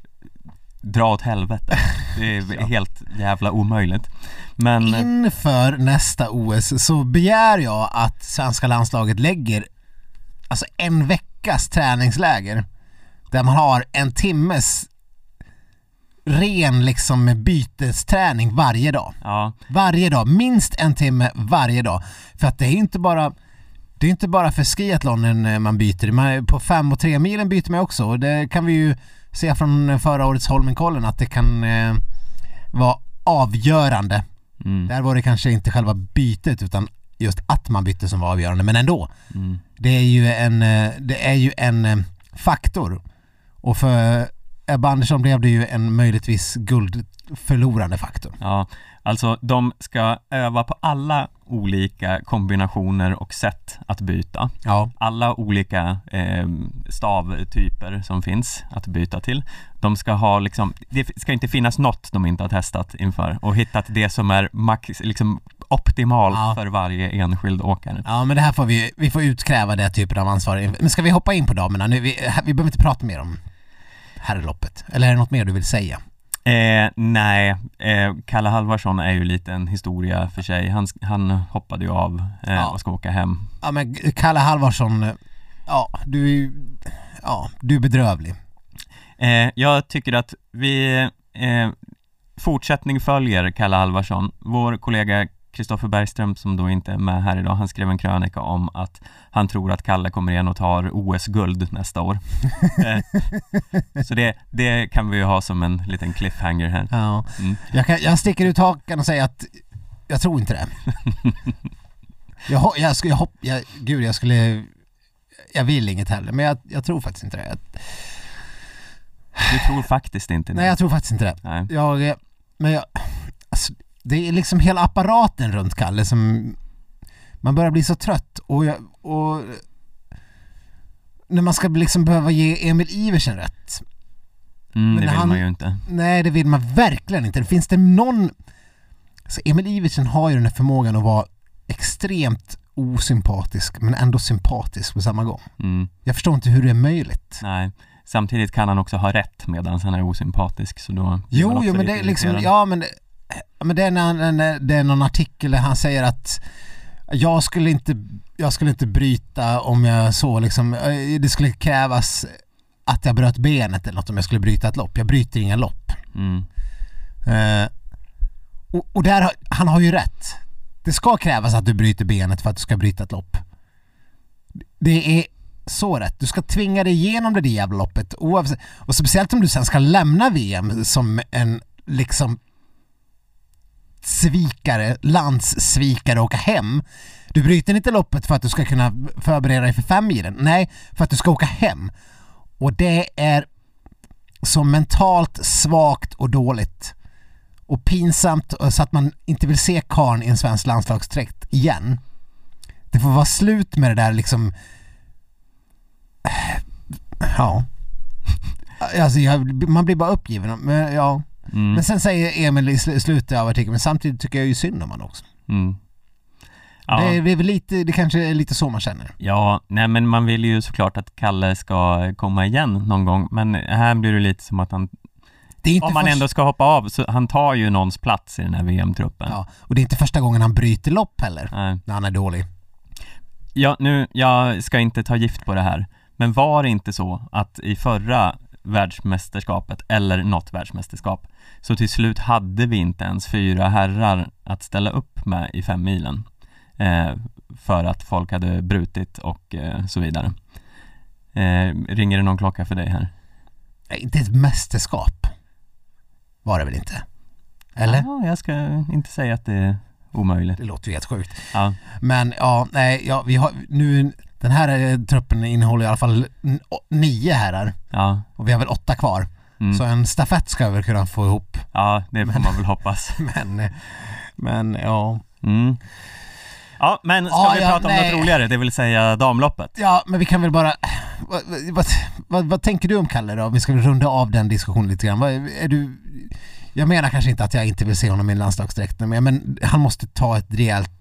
Speaker 3: dra åt helvete. (laughs) Det är
Speaker 2: Ja.
Speaker 3: helt jävla omöjligt. Men
Speaker 2: Inför nästa OS så begär jag att svenska landslaget lägger alltså en veckas träningsläger där man har en timmes ren liksom bytesträning varje dag.
Speaker 3: ja,
Speaker 2: Varje dag, minst en timme varje dag. För att det är inte bara det är inte bara för skiathlonen man byter, man, på fem och tre milen byter man också och det kan vi ju se från förra årets Holmenkollen att det kan eh, vara avgörande.
Speaker 3: mm,
Speaker 2: Där var det kanske inte själva bytet utan just att man bytte som var avgörande, men ändå.
Speaker 3: mm,
Speaker 2: Det är ju en, eh, det är ju en eh, faktor. Och för Ebba Andersson blev det ju en möjligtvis guldförlorande faktor.
Speaker 3: ja. Alltså de ska öva på alla olika kombinationer och sätt att byta.
Speaker 2: Ja.
Speaker 3: Alla olika eh, stavtyper som finns att byta till. De ska ha liksom, det ska inte finnas något de inte har testat inför och hittat det som är max, liksom optimalt
Speaker 2: Ja.
Speaker 3: för varje enskild åkare.
Speaker 2: Ja men det här får vi, vi får utkräva det typen av ansvar. Men ska vi hoppa in på damerna nu? Vi, vi behöver inte prata mer om herrloppet. Eller är det något mer du vill säga?
Speaker 3: Eh, nej, eh, Kalle Halvarsson är ju lite en historia för sig. Han, han hoppade ju av eh,
Speaker 2: Ja.
Speaker 3: och ska åka hem.
Speaker 2: Ja men Kalle Halvarsson, ja du är ja du är bedrövlig.
Speaker 3: Eh, jag tycker att vi eh, fortsättning följer Kalle Halvarsson. Vår kollega Kristoffer Bergström som då inte är med här idag, han skrev en krönika om att han tror att Kalle kommer igen och tar OS-guld nästa år. (laughs) eh, så det, det kan vi ju ha som en liten cliffhanger här.
Speaker 2: Ja.
Speaker 3: Mm.
Speaker 2: Jag, kan, jag sticker ut hakan och säger att jag tror inte det. (laughs) jag, jag, skulle, jag, hopp, jag, gud jag skulle, jag vill inget heller men jag, jag tror faktiskt inte det. Jag,
Speaker 3: Du tror faktiskt inte det?
Speaker 2: nej jag tror faktiskt inte det.
Speaker 3: Nej.
Speaker 2: Jag, eh, men jag, det är liksom hela apparaten runt Kalle som Man börjar bli så trött och, jag, och när man ska liksom behöva ge Emil Iversen rätt.
Speaker 3: Mm,
Speaker 2: Men
Speaker 3: det vill
Speaker 2: han-
Speaker 3: man ju inte.
Speaker 2: Nej, det vill man verkligen inte. Finns det någon... Så Emil Iversen har ju den här förmågan att vara extremt osympatisk men ändå sympatisk på samma gång.
Speaker 3: Mm,
Speaker 2: Jag förstår inte hur det är möjligt.
Speaker 3: nej. Samtidigt kan han också ha rätt medan han är osympatisk så då
Speaker 2: Jo, jo men det är liksom, ja men, men det, är när, när, det är någon artikel där han säger att jag skulle inte, jag skulle inte bryta om jag så liksom, eh, det skulle krävas att jag bröt benet eller något om jag skulle bryta ett lopp. Jag bryter inga lopp.
Speaker 3: Mm,
Speaker 2: Eh, och, och där, han har ju rätt. Det ska krävas att du bryter benet för att du ska bryta ett lopp. Det är så rätt. Du ska tvinga dig igenom det där jävla loppet oavsett. Och speciellt om du sen ska lämna VM som en liksom svikare, landssvikare åka hem. Du bryter inte loppet för att du ska kunna förbereda dig för femmilen. Nej, för att du ska åka hem. Och det är så mentalt svagt och dåligt och pinsamt eh, så att man inte vill se karn i en svensk landslagsträkt igen. Det får vara slut med det där liksom eh, Ja. (laughs) Alltså jag, man blir bara uppgiven. Men, ja
Speaker 3: mm,
Speaker 2: men sen säger Emil i sl- slutet av artikeln, men samtidigt tycker jag ju synd om honom också.
Speaker 3: mm. Ja.
Speaker 2: Det, är, det är väl lite, det kanske är lite så man känner.
Speaker 3: Ja, nej men man vill ju såklart att Kalle ska komma igen någon gång men här blir det lite som att han, om man
Speaker 2: först-
Speaker 3: ändå ska hoppa av, så han tar ju någons plats i den här VM-truppen.
Speaker 2: Ja, och det är inte första gången han bryter lopp heller,
Speaker 3: Nej.
Speaker 2: när han är dålig.
Speaker 3: Ja, nu, jag ska inte ta gift på det här, men var det inte så att i förra världsmästerskapet, eller något världsmästerskap, så till slut hade vi inte ens fyra herrar att ställa upp med i fem milen eh, för att folk hade brutit och eh, så vidare. Eh, ringer det någon klocka för dig här?
Speaker 2: Nej, Inte ett mästerskap. Var det väl inte? Eller?
Speaker 3: Ja, jag ska inte säga att det är omöjligt.
Speaker 2: Det låter ju helt sjukt.
Speaker 3: Ja,
Speaker 2: Men ja, nej, ja, vi har nu, den här eh, truppen innehåller i alla fall nio herrar
Speaker 3: ja,
Speaker 2: och vi har väl åtta kvar.
Speaker 3: mm.
Speaker 2: Så en stafett ska vi väl kunna få ihop.
Speaker 3: ja det får man väl hoppas. (laughs)
Speaker 2: Men, eh, men ja.
Speaker 3: Mm. Ja, men ska
Speaker 2: Ja,
Speaker 3: vi
Speaker 2: ja,
Speaker 3: prata om
Speaker 2: nej.
Speaker 3: något roligare, det vill säga damloppet?
Speaker 2: Ja, men vi kan väl bara... Vad, vad, vad, vad tänker du om Kalle då? Vi ska väl runda av den diskussionen lite grann. Är du... Jag menar kanske inte att jag inte vill se honom i en landslagsdräkt, men men han måste ta ett rejält,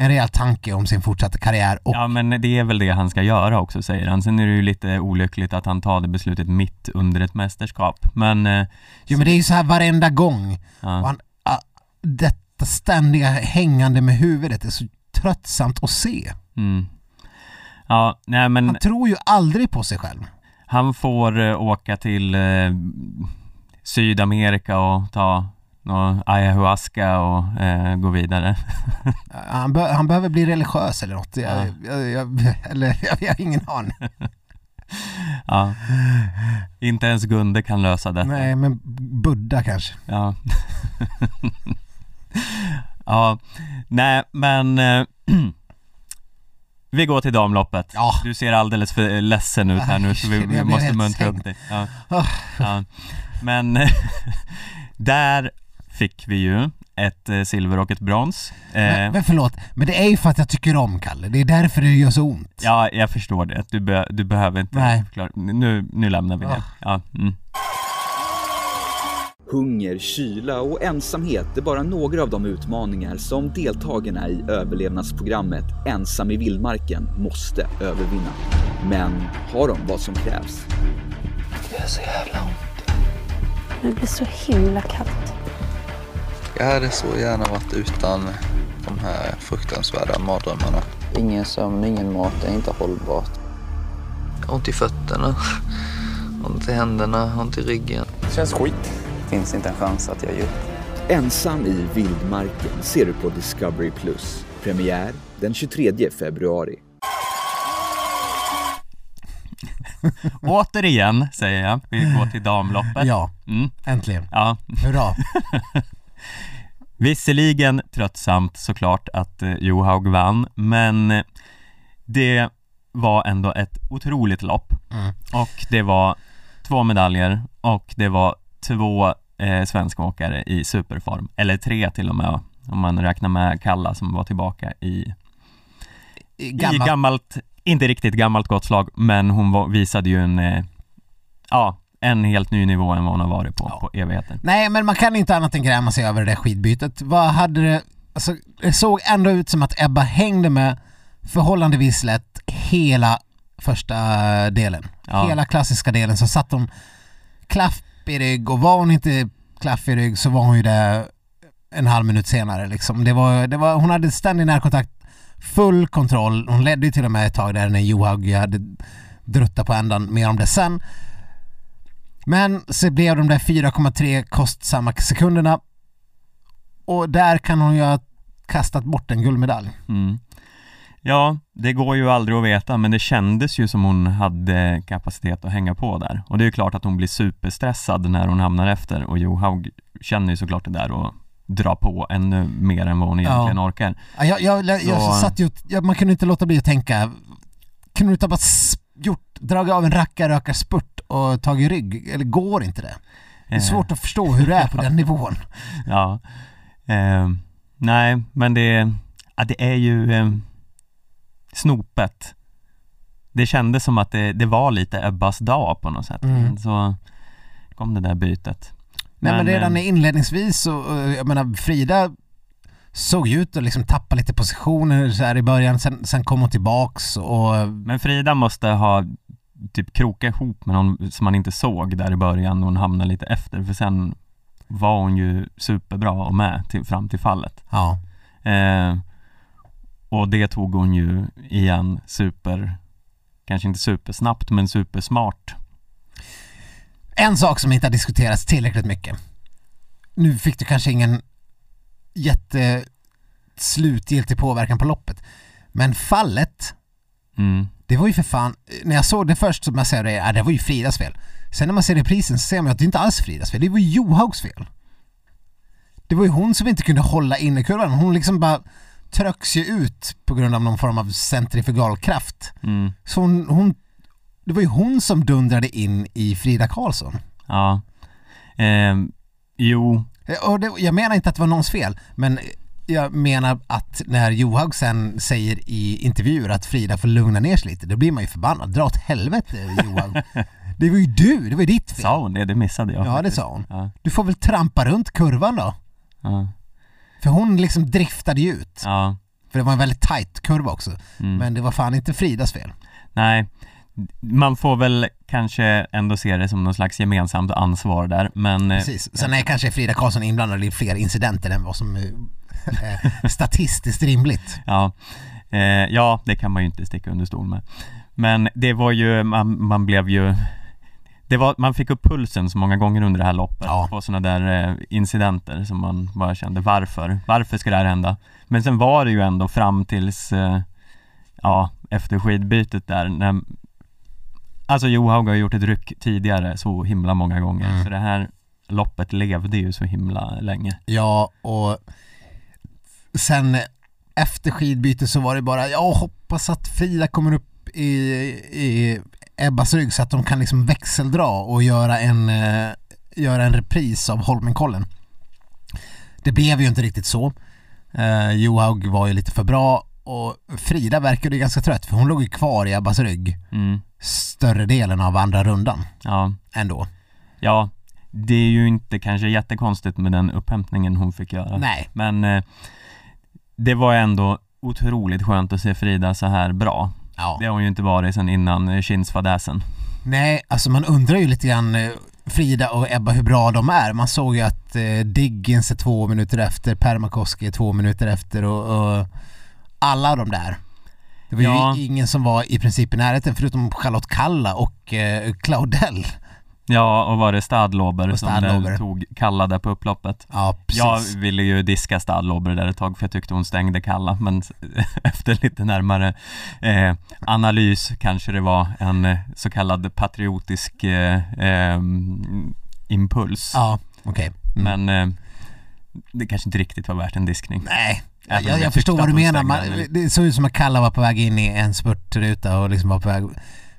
Speaker 2: en rejäl tanke om sin fortsatta karriär och
Speaker 3: Ja, men det är väl det han ska göra också, säger han. Sen är det ju lite olyckligt att han tar det beslutet mitt under ett mästerskap. Men, eh,
Speaker 2: Jo men det är ju så här varenda gång.
Speaker 3: Ja,
Speaker 2: han, ah, detta ständiga hängande med huvudet är så tröttsamt att se.
Speaker 3: mm. Ja, nej men
Speaker 2: Han tror ju aldrig på sig själv.
Speaker 3: han får eh, åka till eh, Sydamerika och ta nå ayahuasca och eh, gå vidare. (laughs)
Speaker 2: Han, be- han behöver bli religiös eller något. Jag,
Speaker 3: Ja.
Speaker 2: jag, jag, eller jag, har ingen aning.
Speaker 3: Ja. Inte ens Gunde kan lösa detta.
Speaker 2: Nej, men Buddha kanske.
Speaker 3: Ja. (laughs) ja, nej men eh, (clears throat) Vi går till damloppet.
Speaker 2: Ja.
Speaker 3: Du ser alldeles för ledsen ut här nu så vi, vi måste muntra upp dig. Ja.
Speaker 2: Ah.
Speaker 3: Ja. Men (laughs) där fick vi ju ett eh, silver och ett brons.
Speaker 2: Men,
Speaker 3: Eh,
Speaker 2: men förlåt, men det är ju för att jag tycker om Kalle. Det är därför det gör så ont.
Speaker 3: ja, jag förstår det. Du, be, du behöver inte
Speaker 2: Nej.
Speaker 3: förklara. Nu, nu lämnar vi det.
Speaker 2: Ah.
Speaker 3: Ja, mm.
Speaker 1: Hunger, kyla och ensamhet är bara några av de utmaningar som deltagarna i överlevnadsprogrammet Ensam i vildmarken måste övervinna. Men har de vad som krävs?
Speaker 4: Det blir så himla kallt.
Speaker 5: Jag hade så gärna varit utan de här fruktansvärda mardrömmarna.
Speaker 6: Ingen sömn, ingen mat är inte hållbart.
Speaker 5: Jag har ont i fötterna, (laughs) ont i händerna, ont i ryggen.
Speaker 6: Känns skit. Finns inte en chans att jag ger upp.
Speaker 1: Ensam i vildmarken ser du på Discovery+. Premiär den 23 februari. (laughs)
Speaker 3: Återigen säger jag, vi går till damloppet.
Speaker 2: Ja,
Speaker 3: Mm.
Speaker 2: äntligen.
Speaker 3: Ja,
Speaker 2: Hurra. (laughs)
Speaker 3: Visserligen tröttsamt såklart att eh, Johaug vann, men eh, det var ändå ett otroligt lopp.
Speaker 2: Mm.
Speaker 3: Och det var två medaljer och det var två eh, svenskåkare i superform. Eller tre till och med, om man räknar med Kalla som var tillbaka i
Speaker 2: i
Speaker 3: I
Speaker 2: gammalt...
Speaker 3: gammalt, inte riktigt gammalt gott slag, men hon var, visade ju en, eh, ja, en helt ny nivå än vad hon har varit på,
Speaker 2: Ja.
Speaker 3: på evigheter.
Speaker 2: Nej, men man kan inte annat än gräma sig över det där skidbytet. Vad hade det... Alltså, det såg ändå ut som att Ebba hängde med förhållandevis lätt hela första delen.
Speaker 3: Ja.
Speaker 2: Hela klassiska delen så satt hon klaff i rygg och var hon inte klaff i rygg så var hon ju där en halv minut senare liksom. Det var, det var, hon hade ständig närkontakt, full kontroll. Hon ledde ju till och med ett tag där när Johaug hade druttat på ändan. Mer om det sen. Men så blev de där 4,3 kostsamma sekunderna och där kan hon ju ha kastat bort en guldmedalj.
Speaker 3: Mm. Ja, det går ju aldrig att veta, men det kändes ju som hon hade kapacitet att hänga på där. Och det är ju klart att hon blir superstressad när hon hamnar efter och Johaug känner ju såklart det där och drar på ännu mer än vad hon egentligen orkar.
Speaker 2: Ja, jag, jag, jag, jag satt ju, man kunde inte låta bli att tänka, kunde du inte ha bara gjort, dragit av en rackarrökarspurt och tagit rygg? Eller går inte det? Det är svårt att förstå hur det är på den (laughs) nivån.
Speaker 3: Ja. Eh, nej, men det, ja, det är ju eh, snopet. Det kändes som att det, det var lite Ebbas dag på något sätt.
Speaker 2: Mm.
Speaker 3: Men Så kom det där bytet.
Speaker 2: Nej men, redan
Speaker 3: eh,
Speaker 2: inledningsvis så, eh, jag menar Frida såg ju ut att liksom tappa lite positioner så här i början, sen, sen kom hon tillbaks och
Speaker 3: Men Frida måste ha typ krokat ihop med någon som man inte såg där i början och hon hamnade lite efter för sen var hon ju superbra och med till, fram till fallet.
Speaker 2: ja.
Speaker 3: Eh, och det tog hon ju igen super, kanske inte supersnabbt men supersmart.
Speaker 2: En sak som inte har diskuterats tillräckligt mycket. Nu fick du kanske ingen jätte slutgiltig påverkan på loppet. Men fallet,
Speaker 3: Mm.
Speaker 2: Det var ju för fan, när jag såg det först så man säger det, ja, det var ju Fridas fel. Sen när man ser reprisen så ser man att det inte alls är Fridas fel, det var ju Johaugs fel. Det var ju hon som inte kunde hålla inne kurvan, hon liksom bara tröcks ju ut på grund av någon form av centrifugalkraft.
Speaker 3: Mm.
Speaker 2: Så hon, hon det var ju hon som dundrade in i Frida Karlsson.
Speaker 3: Ja. Eh, jo,
Speaker 2: Och det, jag menar inte att det var någons fel, men jag menar att när Johaug sen säger i intervjuer att Frida får lugna ner sig lite, då blir man ju förbannad. Dra åt helvete Johaug. (laughs) Det var ju du, det var ju ditt fel.
Speaker 3: sa hon det? Det missade jag
Speaker 2: Ja, det sa hon.
Speaker 3: Ja,
Speaker 2: Du får väl trampa runt kurvan då?
Speaker 3: ja,
Speaker 2: För hon liksom driftade ju ut.
Speaker 3: ja.
Speaker 2: För det var en väldigt tight kurva också.
Speaker 3: Mm.
Speaker 2: Men det var fan inte Fridas fel.
Speaker 3: Nej, man får väl kanske ändå se det som någon slags gemensamt ansvar där, men eh,
Speaker 2: Precis. Sen är kanske Frida Karlsson inblandad i fler incidenter än vad som eh, (laughs) statistiskt rimligt.
Speaker 3: Ja, eh, ja, det kan man ju inte sticka under stol med. Men det var ju, man, man blev ju det var, man fick upp pulsen så många gånger under det här loppet
Speaker 2: Ja.
Speaker 3: på sådana där eh, incidenter som man bara kände varför? Varför ska det här hända? Men sen var det ju ändå fram tills eh, ja, efter skidbytet där när Alltså Johaug har gjort ett ryck tidigare så himla många gånger
Speaker 2: Mm.
Speaker 3: så det här loppet levde ju så himla länge.
Speaker 2: Ja, och sen efter skidbytet så var det bara, jag hoppas att Frida kommer upp i, i Ebbas rygg så att de kan liksom växeldra och göra en, eh, göra en repris av Holmenkollen. Det blev ju inte riktigt så. Eh, Johaug var ju lite för bra och Frida verkade ju ganska trött för hon låg ju kvar i Ebbas rygg
Speaker 3: Mm,
Speaker 2: större delen av andra rundan
Speaker 3: ja.
Speaker 2: ändå.
Speaker 3: Ja, det är ju inte kanske jättekonstigt med den upphämtningen hon fick göra.
Speaker 2: Nej.
Speaker 3: Men eh, det var ändå otroligt skönt att se Frida så här bra.
Speaker 2: Ja.
Speaker 3: Det har hon ju inte varit sedan innan eh, kinsfadäsen.
Speaker 2: Nej, alltså man undrar ju lite grann eh, Frida och Ebba hur bra de är. Man såg ju att eh, Diggins är två minuter efter, Permakoski är två minuter efter och, och alla de där. Det var
Speaker 3: Ja.
Speaker 2: ju ingen som var i princip i närheten förutom Charlotte Kalla och eh, Claudel.
Speaker 3: Ja, och var det Stadlober som tog Kalla där på upploppet?
Speaker 2: Ja, precis.
Speaker 3: Jag ville ju diska Stadlober där ett tag för jag tyckte hon stängde Kalla men (laughs) efter lite närmare eh, analys kanske det var en eh, så kallad patriotisk eh, impuls.
Speaker 2: Ja, okej. Mm.
Speaker 3: Men eh, det kanske inte riktigt var värt en diskning.
Speaker 2: Nej,
Speaker 3: Även
Speaker 2: jag, jag,
Speaker 3: jag
Speaker 2: förstår vad du menar. Man, det såg ut som att Kalla var på väg in i en spurtruta och liksom var på väg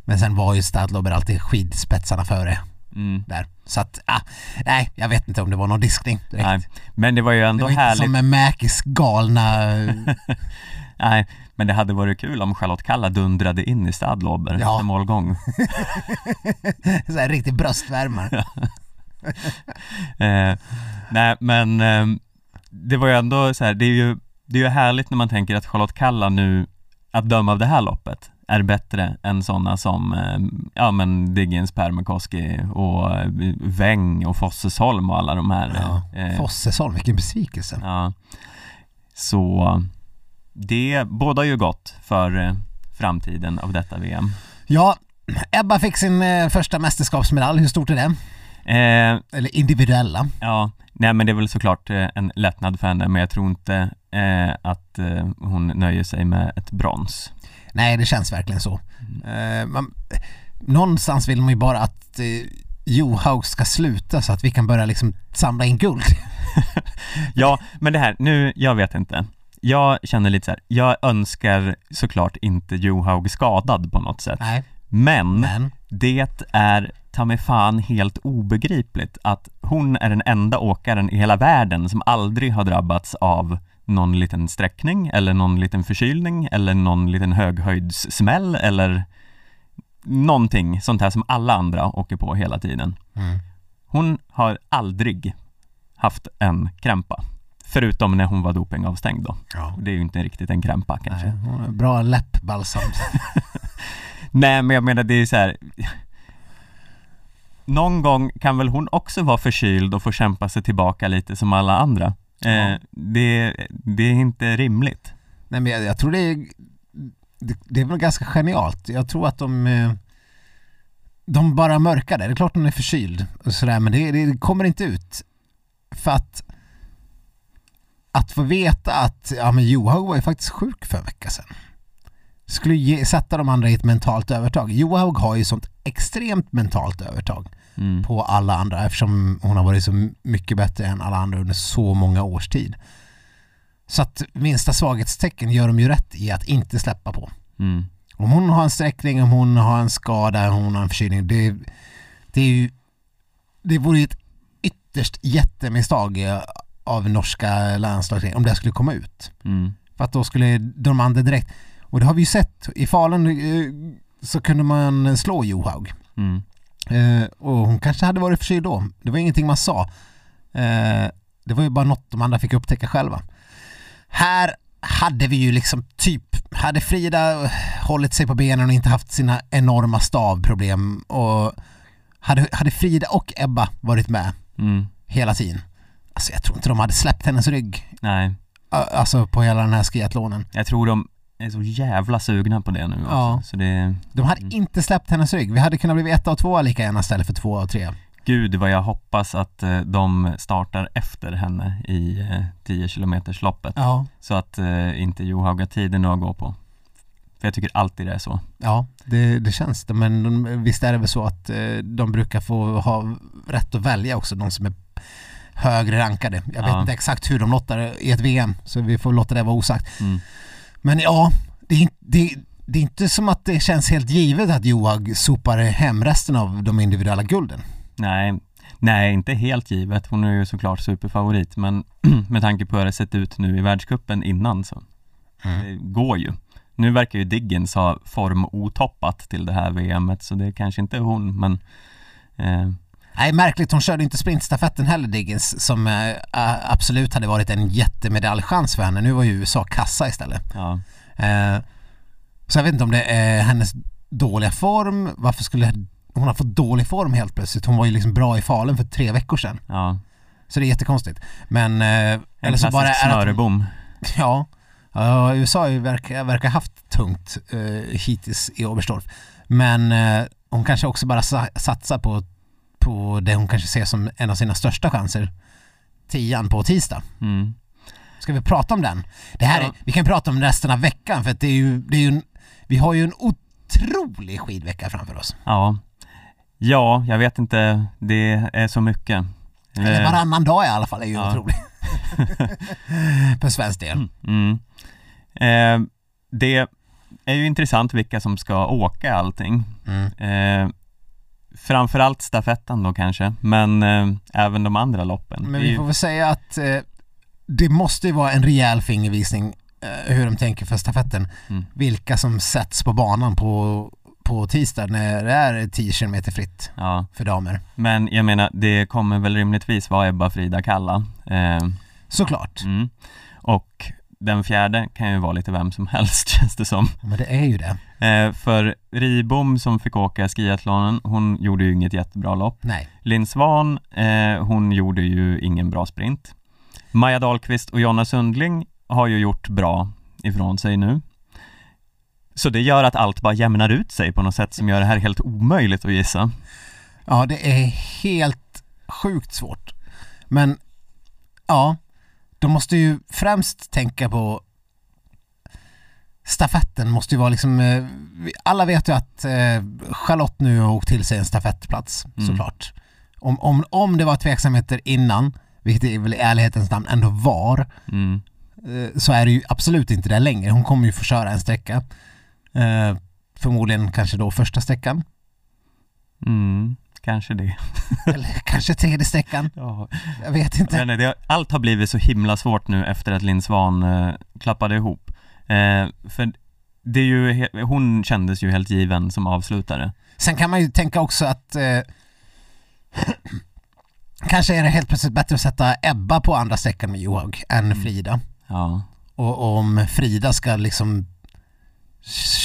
Speaker 2: men sen var ju Stadlober alltid skidspetsarna före
Speaker 3: Mm.
Speaker 2: där. Så att, ah, nej, jag vet inte om det var någon diskning direkt.
Speaker 3: Nej, men det var ju
Speaker 2: Det
Speaker 3: ändå
Speaker 2: var inte
Speaker 3: härligt.
Speaker 2: som med Mäkis galna... (laughs)
Speaker 3: Nej, men det hade varit kul om Charlotte Kalla dundrade in i Stadlober
Speaker 2: Ja.
Speaker 3: efter målgång. (laughs)
Speaker 2: Så här riktig bröstvärmare. (laughs)
Speaker 3: Eh, nej, men eh, det var ju ändå så här, det är ju, det är ju härligt när man tänker att Charlotte Kalla nu, att döma av det här loppet, är bättre än sådana som, eh, ja men Diggins, Pärmekoski och eh, Weng och Fossesholm och alla de här.
Speaker 2: Ja.
Speaker 3: eh,
Speaker 2: Fossesholm, vilken besvikelse.
Speaker 3: Ja. Så det båda ju gott för eh, framtiden av detta VM.
Speaker 2: Ja, Ebba fick sin eh, första mästerskapsmedalj, hur stort är det?
Speaker 3: Eh,
Speaker 2: Eller individuella?
Speaker 3: ja, nej men det är väl såklart eh, en lättnad för henne men jag tror inte eh, att eh, hon nöjer sig med ett brons.
Speaker 2: Nej, det känns verkligen så. Eh, man, någonstans vill man ju bara att eh, Johaug ska sluta så att vi kan börja liksom samla in guld. (laughs)
Speaker 3: Ja, men det här, nu, jag vet inte. Jag känner lite så här, jag önskar såklart inte Johaug skadad på något sätt.
Speaker 2: Nej,
Speaker 3: Men
Speaker 2: men
Speaker 3: det är ta mig fan helt obegripligt att hon är den enda åkaren i hela världen som aldrig har drabbats av någon liten sträckning eller någon liten förkylning eller någon liten höghöjdssmäll eller någonting sånt här som alla andra åker på hela tiden.
Speaker 2: Mm.
Speaker 3: Hon har aldrig haft en krämpa. Förutom när hon var dopingavstängd då.
Speaker 2: ja.
Speaker 3: Det är ju inte riktigt en krämpa kanske.
Speaker 2: Nej, hon har bra läppbalsam. (laughs)
Speaker 3: Nej men jag menar det är så här. Någon gång kan väl hon också vara förkyld och få kämpa sig tillbaka lite som alla andra. Eh, det, det är inte rimligt.
Speaker 2: Nej men jag, jag tror det är, det, det är väl ganska genialt. Jag tror att de eh, de bara mörkar det. Det är klart hon är förkyld och sådär men det, det kommer inte ut. För att att få veta att ja men Johaug var ju faktiskt sjuk för en vecka sedan. Skulle ge, sätta de andra i ett mentalt övertag. Johaug har ju sånt extremt mentalt övertag
Speaker 3: Mm.
Speaker 2: på alla andra eftersom hon har varit så mycket bättre än alla andra under så många års tid. Så att minsta svaghetstecken gör de ju rätt i att inte släppa på.
Speaker 3: Mm.
Speaker 2: Om hon har en sträckning, om hon har en skada, om hon har en förkylning, det, det är ju det vore ju ett ytterst jättemisstag av norska landslaget om det skulle komma ut.
Speaker 3: Mm.
Speaker 2: För att då skulle de andra direkt, och det har vi ju sett, i Falun eh, så kunde man slå Johaug.
Speaker 3: Mm.
Speaker 2: Eh, och hon kanske hade varit förkyld då. Det var ingenting man sa. Eh, det var ju bara något de andra fick upptäcka själva. Här hade vi ju liksom typ, hade Frida hållit sig på benen och inte haft sina enorma stavproblem och hade, hade Frida och Ebba varit med
Speaker 3: Mm.
Speaker 2: hela tiden. Alltså jag tror inte de hade släppt hennes rygg.
Speaker 3: Nej,
Speaker 2: Alltså på hela den här skiathlonen.
Speaker 3: jag tror de är så jävla sugna på det nu
Speaker 2: Ja.
Speaker 3: också. Så det,
Speaker 2: De hade
Speaker 3: Mm.
Speaker 2: inte släppt hennes rygg. Vi hade kunnat bli etta och tvåa lika gärna istället för tvåa och trea.
Speaker 3: gud vad jag hoppas att eh, de startar efter henne i eh, 10 kilometers loppet
Speaker 2: Ja.
Speaker 3: Så att eh, inte Johaug har tiden att gå på. För jag tycker alltid det är så.
Speaker 2: Ja, det, det känns det. Men de, visst är det väl så att eh, de brukar få ha rätt att välja också, de som är högre rankade. Jag vet
Speaker 3: Ja.
Speaker 2: inte exakt hur de lottar i ett VM, så vi får låta det vara osagt.
Speaker 3: Mm.
Speaker 2: Men ja, det är, det, det är inte som att det känns helt givet att Johaug sopar hem resten av de individuella gulden.
Speaker 3: Nej, nej inte helt givet. Hon är ju såklart superfavorit men (clears throat) med tanke på hur det sett ut nu i världskuppen innan så det går ju. Nu verkar ju Diggins ha form otoppat till det här VMet så det kanske inte är hon men eh,
Speaker 2: Nej, märkligt. Hon körde inte sprintstafetten heller, Diggins, som eh, absolut hade varit en jättemedaljchans för henne. Nu var ju USA kassa istället.
Speaker 3: ja,
Speaker 2: Eh, så jag vet inte om det är hennes dåliga form. Varför skulle hon ha fått dålig form helt plötsligt? Hon var ju liksom bra i Falun för tre veckor sedan.
Speaker 3: ja.
Speaker 2: Så det är jättekonstigt. Men... Eh,
Speaker 3: En
Speaker 2: eller så bara är att
Speaker 3: snörebom.
Speaker 2: Ja. Ja, USA verkar, verkar haft tungt hittills i Oberstdorf. Men hon kanske också bara sa, satsar på, på det hon kanske ser som en av sina största chanser. Tian på tisdag.
Speaker 3: Mm.
Speaker 2: Ska vi prata om den? Det här är,
Speaker 3: Ja.
Speaker 2: Vi kan prata om resten av veckan för att det är ju, det är ju en, vi har ju en otrolig skidvecka framför oss.
Speaker 3: Ja. Ja, jag vet inte. Det är så mycket.
Speaker 2: Eller
Speaker 3: Eh,
Speaker 2: varannan dag i alla fall är ju
Speaker 3: Ja.
Speaker 2: otrolig. (laughs) För svensk del.
Speaker 3: Mm. Eh, det är ju intressant vilka som ska åka allting.
Speaker 2: Mm.
Speaker 3: Eh, framförallt stafetten då kanske, men eh, även de andra loppen.
Speaker 2: Men vi får väl säga att eh, det måste ju vara en rejäl fingervisning eh, hur de tänker för stafetten.
Speaker 3: Mm.
Speaker 2: Vilka som sätts på banan på, på tisdag när det är 10 km fritt
Speaker 3: Ja,
Speaker 2: för damer.
Speaker 3: men jag menar det kommer väl rimligtvis vara Ebba, Frida, Kalla. Eh,
Speaker 2: Såklart.
Speaker 3: mm. Och den fjärde kan ju vara lite vem som helst (laughs) känns det som.
Speaker 2: Men det är ju det.
Speaker 3: Eh, för Ribom som fick åka skiathlonen, hon gjorde ju inget jättebra lopp.
Speaker 2: Nej.
Speaker 3: Linn Svan, eh, hon gjorde ju ingen bra sprint. Maja Dahlqvist och Jonna Sundling har ju gjort bra ifrån sig nu. Så det gör att allt bara jämnar ut sig på något sätt som gör det här helt omöjligt att gissa.
Speaker 2: Ja, det är helt sjukt svårt. Men ja, de måste ju främst tänka på stafetten måste ju vara liksom, eh, alla vet ju att eh, Charlotte nu har åkt till sig en stafettplats
Speaker 3: Mm.
Speaker 2: såklart. Om, om, om det var tveksamheter innan, vilket det väl i ärlighetens namn ändå var,
Speaker 3: Mm.
Speaker 2: eh, så är det ju absolut inte det längre. Hon kommer ju få köra en sträcka. Förmodligen kanske då första sträckan,
Speaker 3: Mm, kanske det. (laughs)
Speaker 2: eller kanske tredje sträckan.
Speaker 3: Ja.
Speaker 2: Jag vet inte.
Speaker 3: Men det, allt har blivit så himla svårt nu efter att Linn Svan eh, klappade ihop. Eh, för det är ju, hon kändes ju helt given som avslutare.
Speaker 2: Sen kan man ju tänka också att eh, (clears throat) kanske är det helt plötsligt bättre att sätta Ebba på andra sträckan med Johaug än Frida.
Speaker 3: Ja.
Speaker 2: Och, och om Frida ska liksom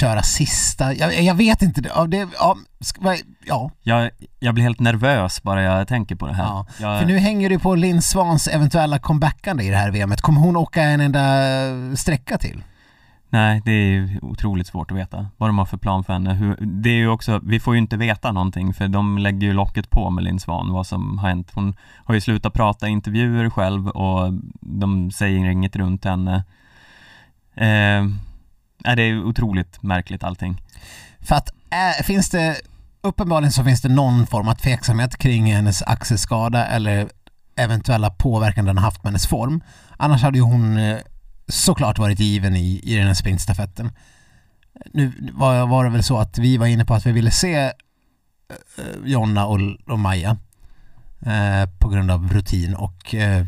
Speaker 2: köra sista, jag, jag vet inte, ja, det, ja, ja.
Speaker 3: Jag, jag blir helt nervös bara jag tänker på det här.
Speaker 2: ja.
Speaker 3: Jag,
Speaker 2: För nu hänger det på Linn Svans eventuella comebackande i det här VMet. Kommer hon åka en enda sträcka till?
Speaker 3: Nej, det är ju otroligt svårt att veta vad de har för plan för henne. Hur, det är ju också, vi får ju inte veta någonting för de lägger ju locket på med Linn Svan, vad som har hänt. Hon har ju slutat prata intervjuer själv och de säger inget runt henne. Eh, det är otroligt märkligt allting.
Speaker 2: För att äh, finns det, uppenbarligen så finns det någon form av tveksamhet kring hennes axelskada eller eventuella påverkan den haft på hennes form. Annars hade ju hon eh, såklart varit given i, i den här sprintstafetten. Nu var, var det väl så att vi var inne på att vi ville se eh, Jonna och, och Maja eh, på grund av rutin och eh,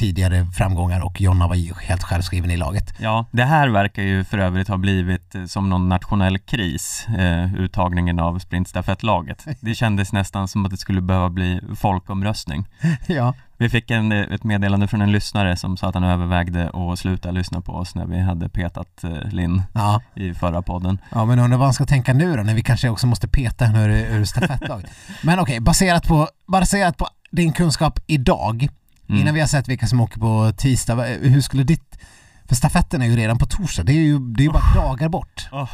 Speaker 2: tidigare framgångar och Jonna var ju helt självskriven i laget.
Speaker 3: Ja, det här verkar ju för övrigt ha blivit eh, som någon nationell kris, eh, uttagningen av sprintstafettlaget. (laughs) Det kändes nästan som att det skulle behöva bli folkomröstning. (laughs)
Speaker 2: ja.
Speaker 3: Vi fick en, eh, ett meddelande från en lyssnare som sa att han övervägde att sluta lyssna på oss när vi hade petat eh, Linn
Speaker 2: Ja,
Speaker 3: i förra podden.
Speaker 2: Ja men undrar vad han ska tänka nu då när vi kanske också måste peta henne ur, ur stafettlaget. (laughs) men okej, baserat, på, baserat på din kunskap idag,
Speaker 3: Mm.
Speaker 2: innan vi har sett vilka som åker på tisdag, vad- hur skulle ditt... För stafetten är ju redan på torsdag, det är ju, det är ju bara dagar bort.
Speaker 3: Åh.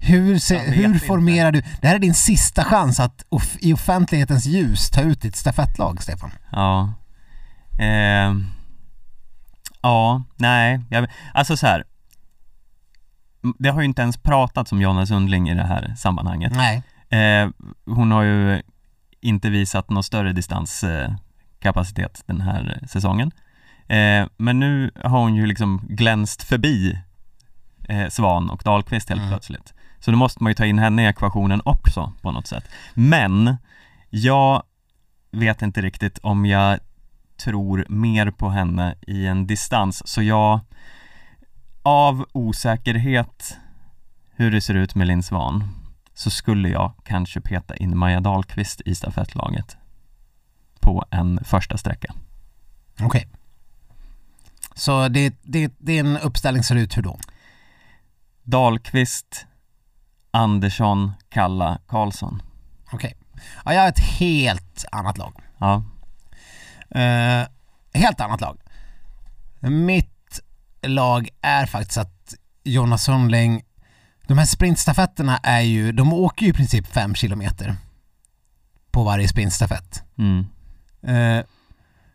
Speaker 2: Hur, se, hur
Speaker 3: inte.
Speaker 2: formerar du... Det här är din sista chans att off, i offentlighetens ljus ta ut ditt stafettlag, Stefan.
Speaker 3: Ja. Eh, ja, nej. Jag, alltså så här. Det har ju inte ens pratats om Jonna Sundling i det här sammanhanget.
Speaker 2: Nej.
Speaker 3: Eh, hon har ju inte visat någon större distanskapacitet eh, kapacitet den här säsongen. Eh, men nu har hon ju liksom glänst förbi eh, Svan och Dahlqvist helt
Speaker 2: Mm.
Speaker 3: plötsligt. Så då måste man ju ta in henne i ekvationen också på något sätt. Men jag vet inte riktigt om jag tror mer på henne i en distans. Så jag, av osäkerhet hur det ser ut med Linn Svan, så skulle jag kanske peta in Maja Dahlqvist i stafettlaget på en första sträcka.
Speaker 2: Okej. Så det, det, det är en uppställning ser ut hur då?
Speaker 3: Dahlqvist, Andersson, Kalla, Karlsson.
Speaker 2: Okej. Ja, jag har ett helt annat lag.
Speaker 3: Ja,
Speaker 2: Eh, helt annat lag. Mitt lag är faktiskt att Jonas Sundling, de här sprintstafetterna är ju, de åker ju i princip fem kilometer på varje sprintstafett.
Speaker 3: mm.
Speaker 2: Eh,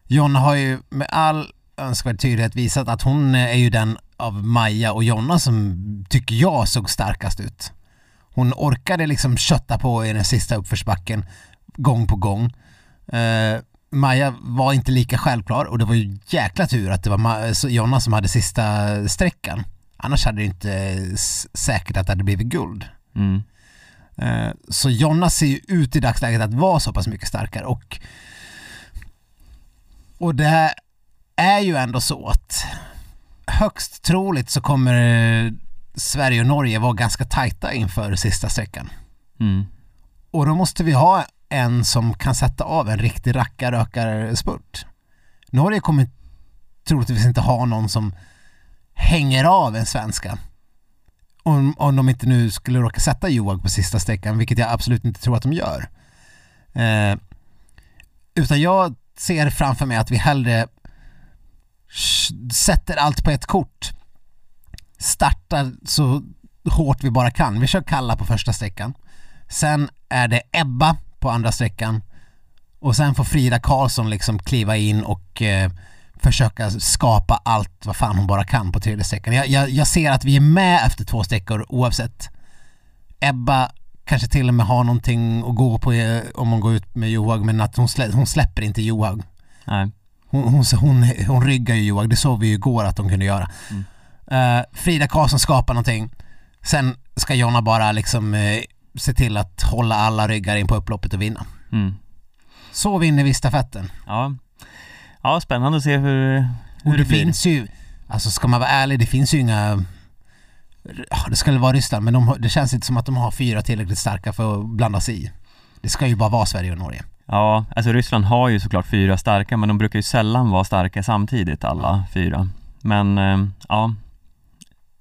Speaker 2: Jonna har ju med all önskvärd tydlighet visat att hon är ju den av Maja och Jonna som tycker jag såg starkast ut. Hon orkade liksom kötta på i den sista uppförsbacken gång på gång. Eh, Maja var inte lika självklar och det var ju jäkla tur att det var Ma- Jonna som hade sista sträckan. Annars hade det inte s- säkert att det hade blivit guld.
Speaker 3: Mm.
Speaker 2: Eh, Så Jonna ser ju ut i dagsläget att vara så pass mycket starkare och och det är ju ändå så att högst troligt så kommer eh, Sverige och Norge vara ganska tajta inför sista sträckan.
Speaker 3: Mm.
Speaker 2: Och då måste vi ha en som kan sätta av en riktig rackarrökarspurt. Norge kommer troligtvis inte ha någon som hänger av en svenska. Om, om de inte nu skulle råka sätta Joag på sista sträckan, vilket jag absolut inte tror att de gör. Eh, utan jag ser framför mig att vi hellre sätter allt på ett kort. Startar så hårt vi bara kan. Vi kör Kalla på första sträckan. Sen är det Ebba på andra sträckan. Och sen får Frida Karlsson liksom kliva in och eh, försöka skapa allt vad fan hon bara kan på tredje sträckan. Jag, jag, jag ser att vi är med efter två sträckor oavsett. Ebba kanske till och med har någonting att gå på om hon går ut med Johaug men att hon, slä, hon släpper inte Johaug.
Speaker 3: Nej.
Speaker 2: Hon, hon, hon, hon ryggar ju Johaug, det såg vi ju igår att de kunde göra. Eh, Frida Karlsson skapar någonting. Sen ska Jonna bara liksom eh, se till att hålla alla ryggar in på upploppet och vinna.
Speaker 3: Mm.
Speaker 2: Så vinner vi stafetten.
Speaker 3: Ja. ja, spännande att se hur, hur
Speaker 2: Och
Speaker 3: det,
Speaker 2: det
Speaker 3: blir.
Speaker 2: finns ju, alltså ska man vara ärlig, det finns ju inga det skulle vara Ryssland men de, det känns inte som att de har fyra tillräckligt starka för att blanda sig i. Det ska ju bara vara Sverige och Norge.
Speaker 3: Ja, alltså Ryssland har ju såklart fyra starka men de brukar ju sällan vara starka samtidigt alla fyra. Men eh, ja,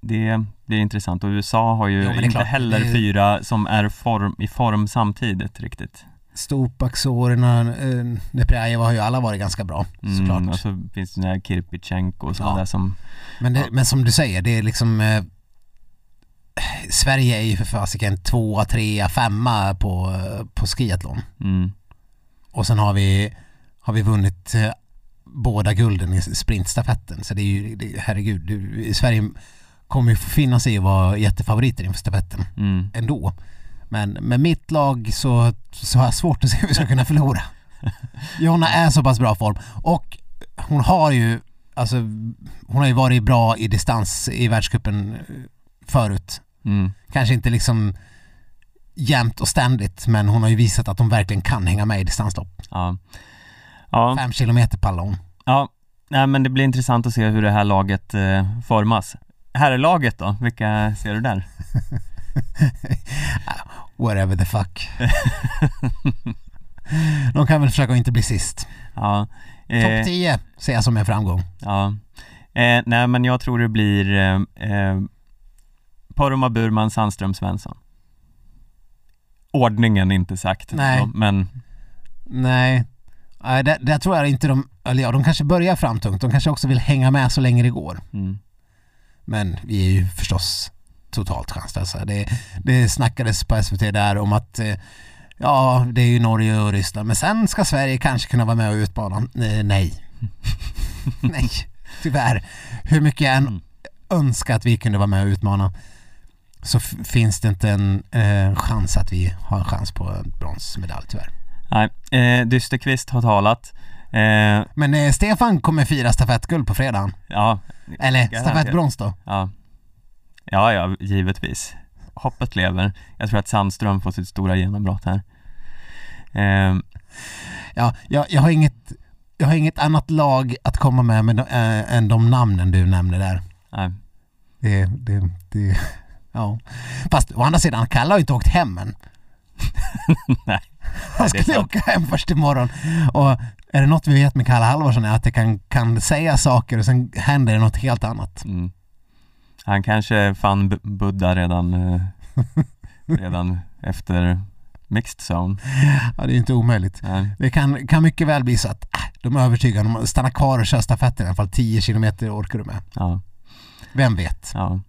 Speaker 3: det blir intressant och USA har ju
Speaker 2: Jo,
Speaker 3: inte
Speaker 2: klart,
Speaker 3: heller
Speaker 2: är-
Speaker 3: fyra som är form, i form samtidigt riktigt.
Speaker 2: Stupak, Sorina, eh, Neprjajeva har ju alla varit ganska bra såklart.
Speaker 3: Mm, och så finns det den här Kirpichenko och sådana
Speaker 2: Ja.
Speaker 3: där som,
Speaker 2: Men, det,
Speaker 3: Ja.
Speaker 2: men som du säger, det är liksom eh, Sverige är ju för fasiken tvåa, trea, femma på, på skiathlon.
Speaker 3: mm,
Speaker 2: Och sen har vi, har vi vunnit eh, båda gulden i sprintstafetten. Så det är ju, det, herregud, du, Sverige kommer ju finna sig i att vara jättefavoriter inför stafetten
Speaker 3: mm,
Speaker 2: ändå. Men med mitt lag så, så har jag svårt att se hur vi ska kunna förlora. (laughs) Jonna är så pass bra form och hon har ju alltså hon har ju varit bra i distans i världscupen förut.
Speaker 3: Mm,
Speaker 2: Kanske inte liksom jämt och ständigt men hon har ju visat att hon verkligen kan hänga med i distanslopp.
Speaker 3: ja. Ja,
Speaker 2: Fem kilometer pallar hon.
Speaker 3: ja, nej men det blir intressant att se hur det här laget eh, formas. Herrlaget då, vilka ser du där? (laughs)
Speaker 2: Whatever the fuck. (laughs) De kan väl försöka inte bli sist.
Speaker 3: Ja, eh,
Speaker 2: Topp 10 ser jag som en framgång.
Speaker 3: Ja, eh, nej men jag tror det blir eh, eh, Poromaa, Burman, Sandström, Svensson Ordningen inte sagt
Speaker 2: Nej.
Speaker 3: så, men
Speaker 2: Nej, Nej där, där tror jag inte de, eller ja de kanske börjar framtungt, de kanske också vill hänga med så länge det går.
Speaker 3: mm,
Speaker 2: Men vi är ju förstås totalt chanslösa. Det, det snackades på SVT där om att eh, ja, det är ju Norge och Ryssland, men sen ska Sverige kanske kunna vara med och utmana. Eh, nej. (laughs) nej, tyvärr. Hur mycket jag än
Speaker 3: Mm.
Speaker 2: önskar att vi kunde vara med och utmana så finns det inte en eh, chans att vi har en chans på en bronsmedalj tyvärr.
Speaker 3: nej, eh, Dysterqvist har talat. Eh,
Speaker 2: Men eh, Stefan kommer fira stafettguld på fredagen.
Speaker 3: Ja,
Speaker 2: Eller stafettbrons då.
Speaker 3: ja. Ja, ja, givetvis. Hoppet lever. Jag tror att Sandström får sitt stora genombrott här. Eh,
Speaker 2: Ja, jag, jag, har inget, jag har inget annat lag att komma med, med äh, än de namnen du nämnde där.
Speaker 3: nej,
Speaker 2: Det, det, det, ja. Fast å andra sidan, Kalle har ju inte åkt hem än. (laughs)
Speaker 3: nej
Speaker 2: Han skulle åka hem först imorgon. Och är det något vi vet med Kalle Halvarsson är att det kan, kan säga saker och sen händer det något helt annat.
Speaker 3: mm. Han kanske fann B- Buddha redan eh, (laughs) Redan efter Mixed Zone
Speaker 2: Ja, det är inte omöjligt.
Speaker 3: nej.
Speaker 2: Det kan, kan mycket väl bli så att äh, de är övertygade om att stanna kvar och köra stafetten i alla fall 10 kilometer orkar du med.
Speaker 3: Ja,
Speaker 2: Vem vet?
Speaker 3: ja.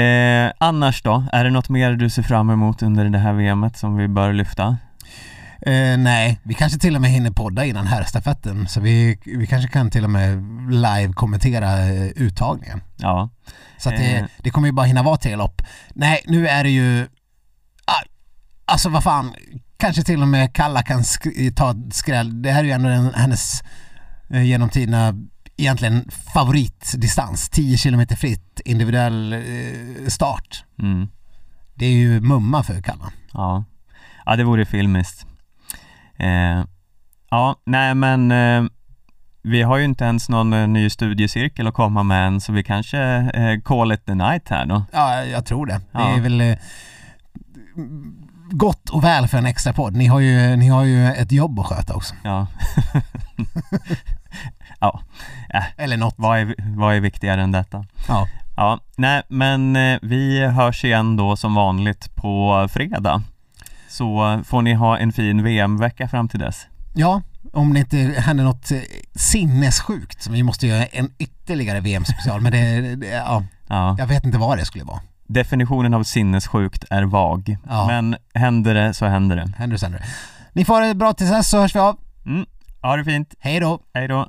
Speaker 3: Eh, annars då? Är det något mer du ser fram emot under det här VMet som vi bör lyfta?
Speaker 2: Eh, nej, vi kanske till och med hinner podda innan här stafetten så vi, vi kanske kan till och med live kommentera eh, uttagningen.
Speaker 3: Ja,
Speaker 2: Så att det,
Speaker 3: Eh.
Speaker 2: det kommer ju bara hinna vara tre lopp. Nej, nu är det ju... Ah, alltså vad fan, kanske till och med Kalla kan ta ett skräll. Det här är ju ändå en, hennes eh, genom tiderna egentligen favoritdistans. 10 kilometer fritt, individuell eh, start.
Speaker 3: mm.
Speaker 2: Det är ju mumma för Kalla.
Speaker 3: ja. Ja, det vore filmiskt. Eh, ja, nej men eh, vi har ju inte ens någon eh, ny studiecirkel att komma med än så vi kanske eh, call it the night här då.
Speaker 2: Ja, jag tror det.
Speaker 3: Ja.
Speaker 2: Det är väl eh, gott och väl för en extra podd. Ni har ju, ni har ju ett jobb att sköta också.
Speaker 3: Ja. (laughs) ja,
Speaker 2: Eller något.
Speaker 3: vad är, vad är viktigare än detta?
Speaker 2: Ja.
Speaker 3: Ja, nej men eh, vi hörs igen då som vanligt på fredag. Så får ni ha en fin VM-vecka fram till dess.
Speaker 2: Ja, om det inte händer något eh, sinnessjukt vi måste göra en ytterligare VM-special. Men det, det, ja,
Speaker 3: Ja.
Speaker 2: jag vet inte vad det skulle vara.
Speaker 3: Definitionen av sinnessjukt är vag.
Speaker 2: Ja.
Speaker 3: Men händer det så händer det.
Speaker 2: Händer det så händer det. Ni får ha det bra tills dess så hörs vi av.
Speaker 3: Mm. Ha det fint.
Speaker 2: Hej då!
Speaker 3: Hej då.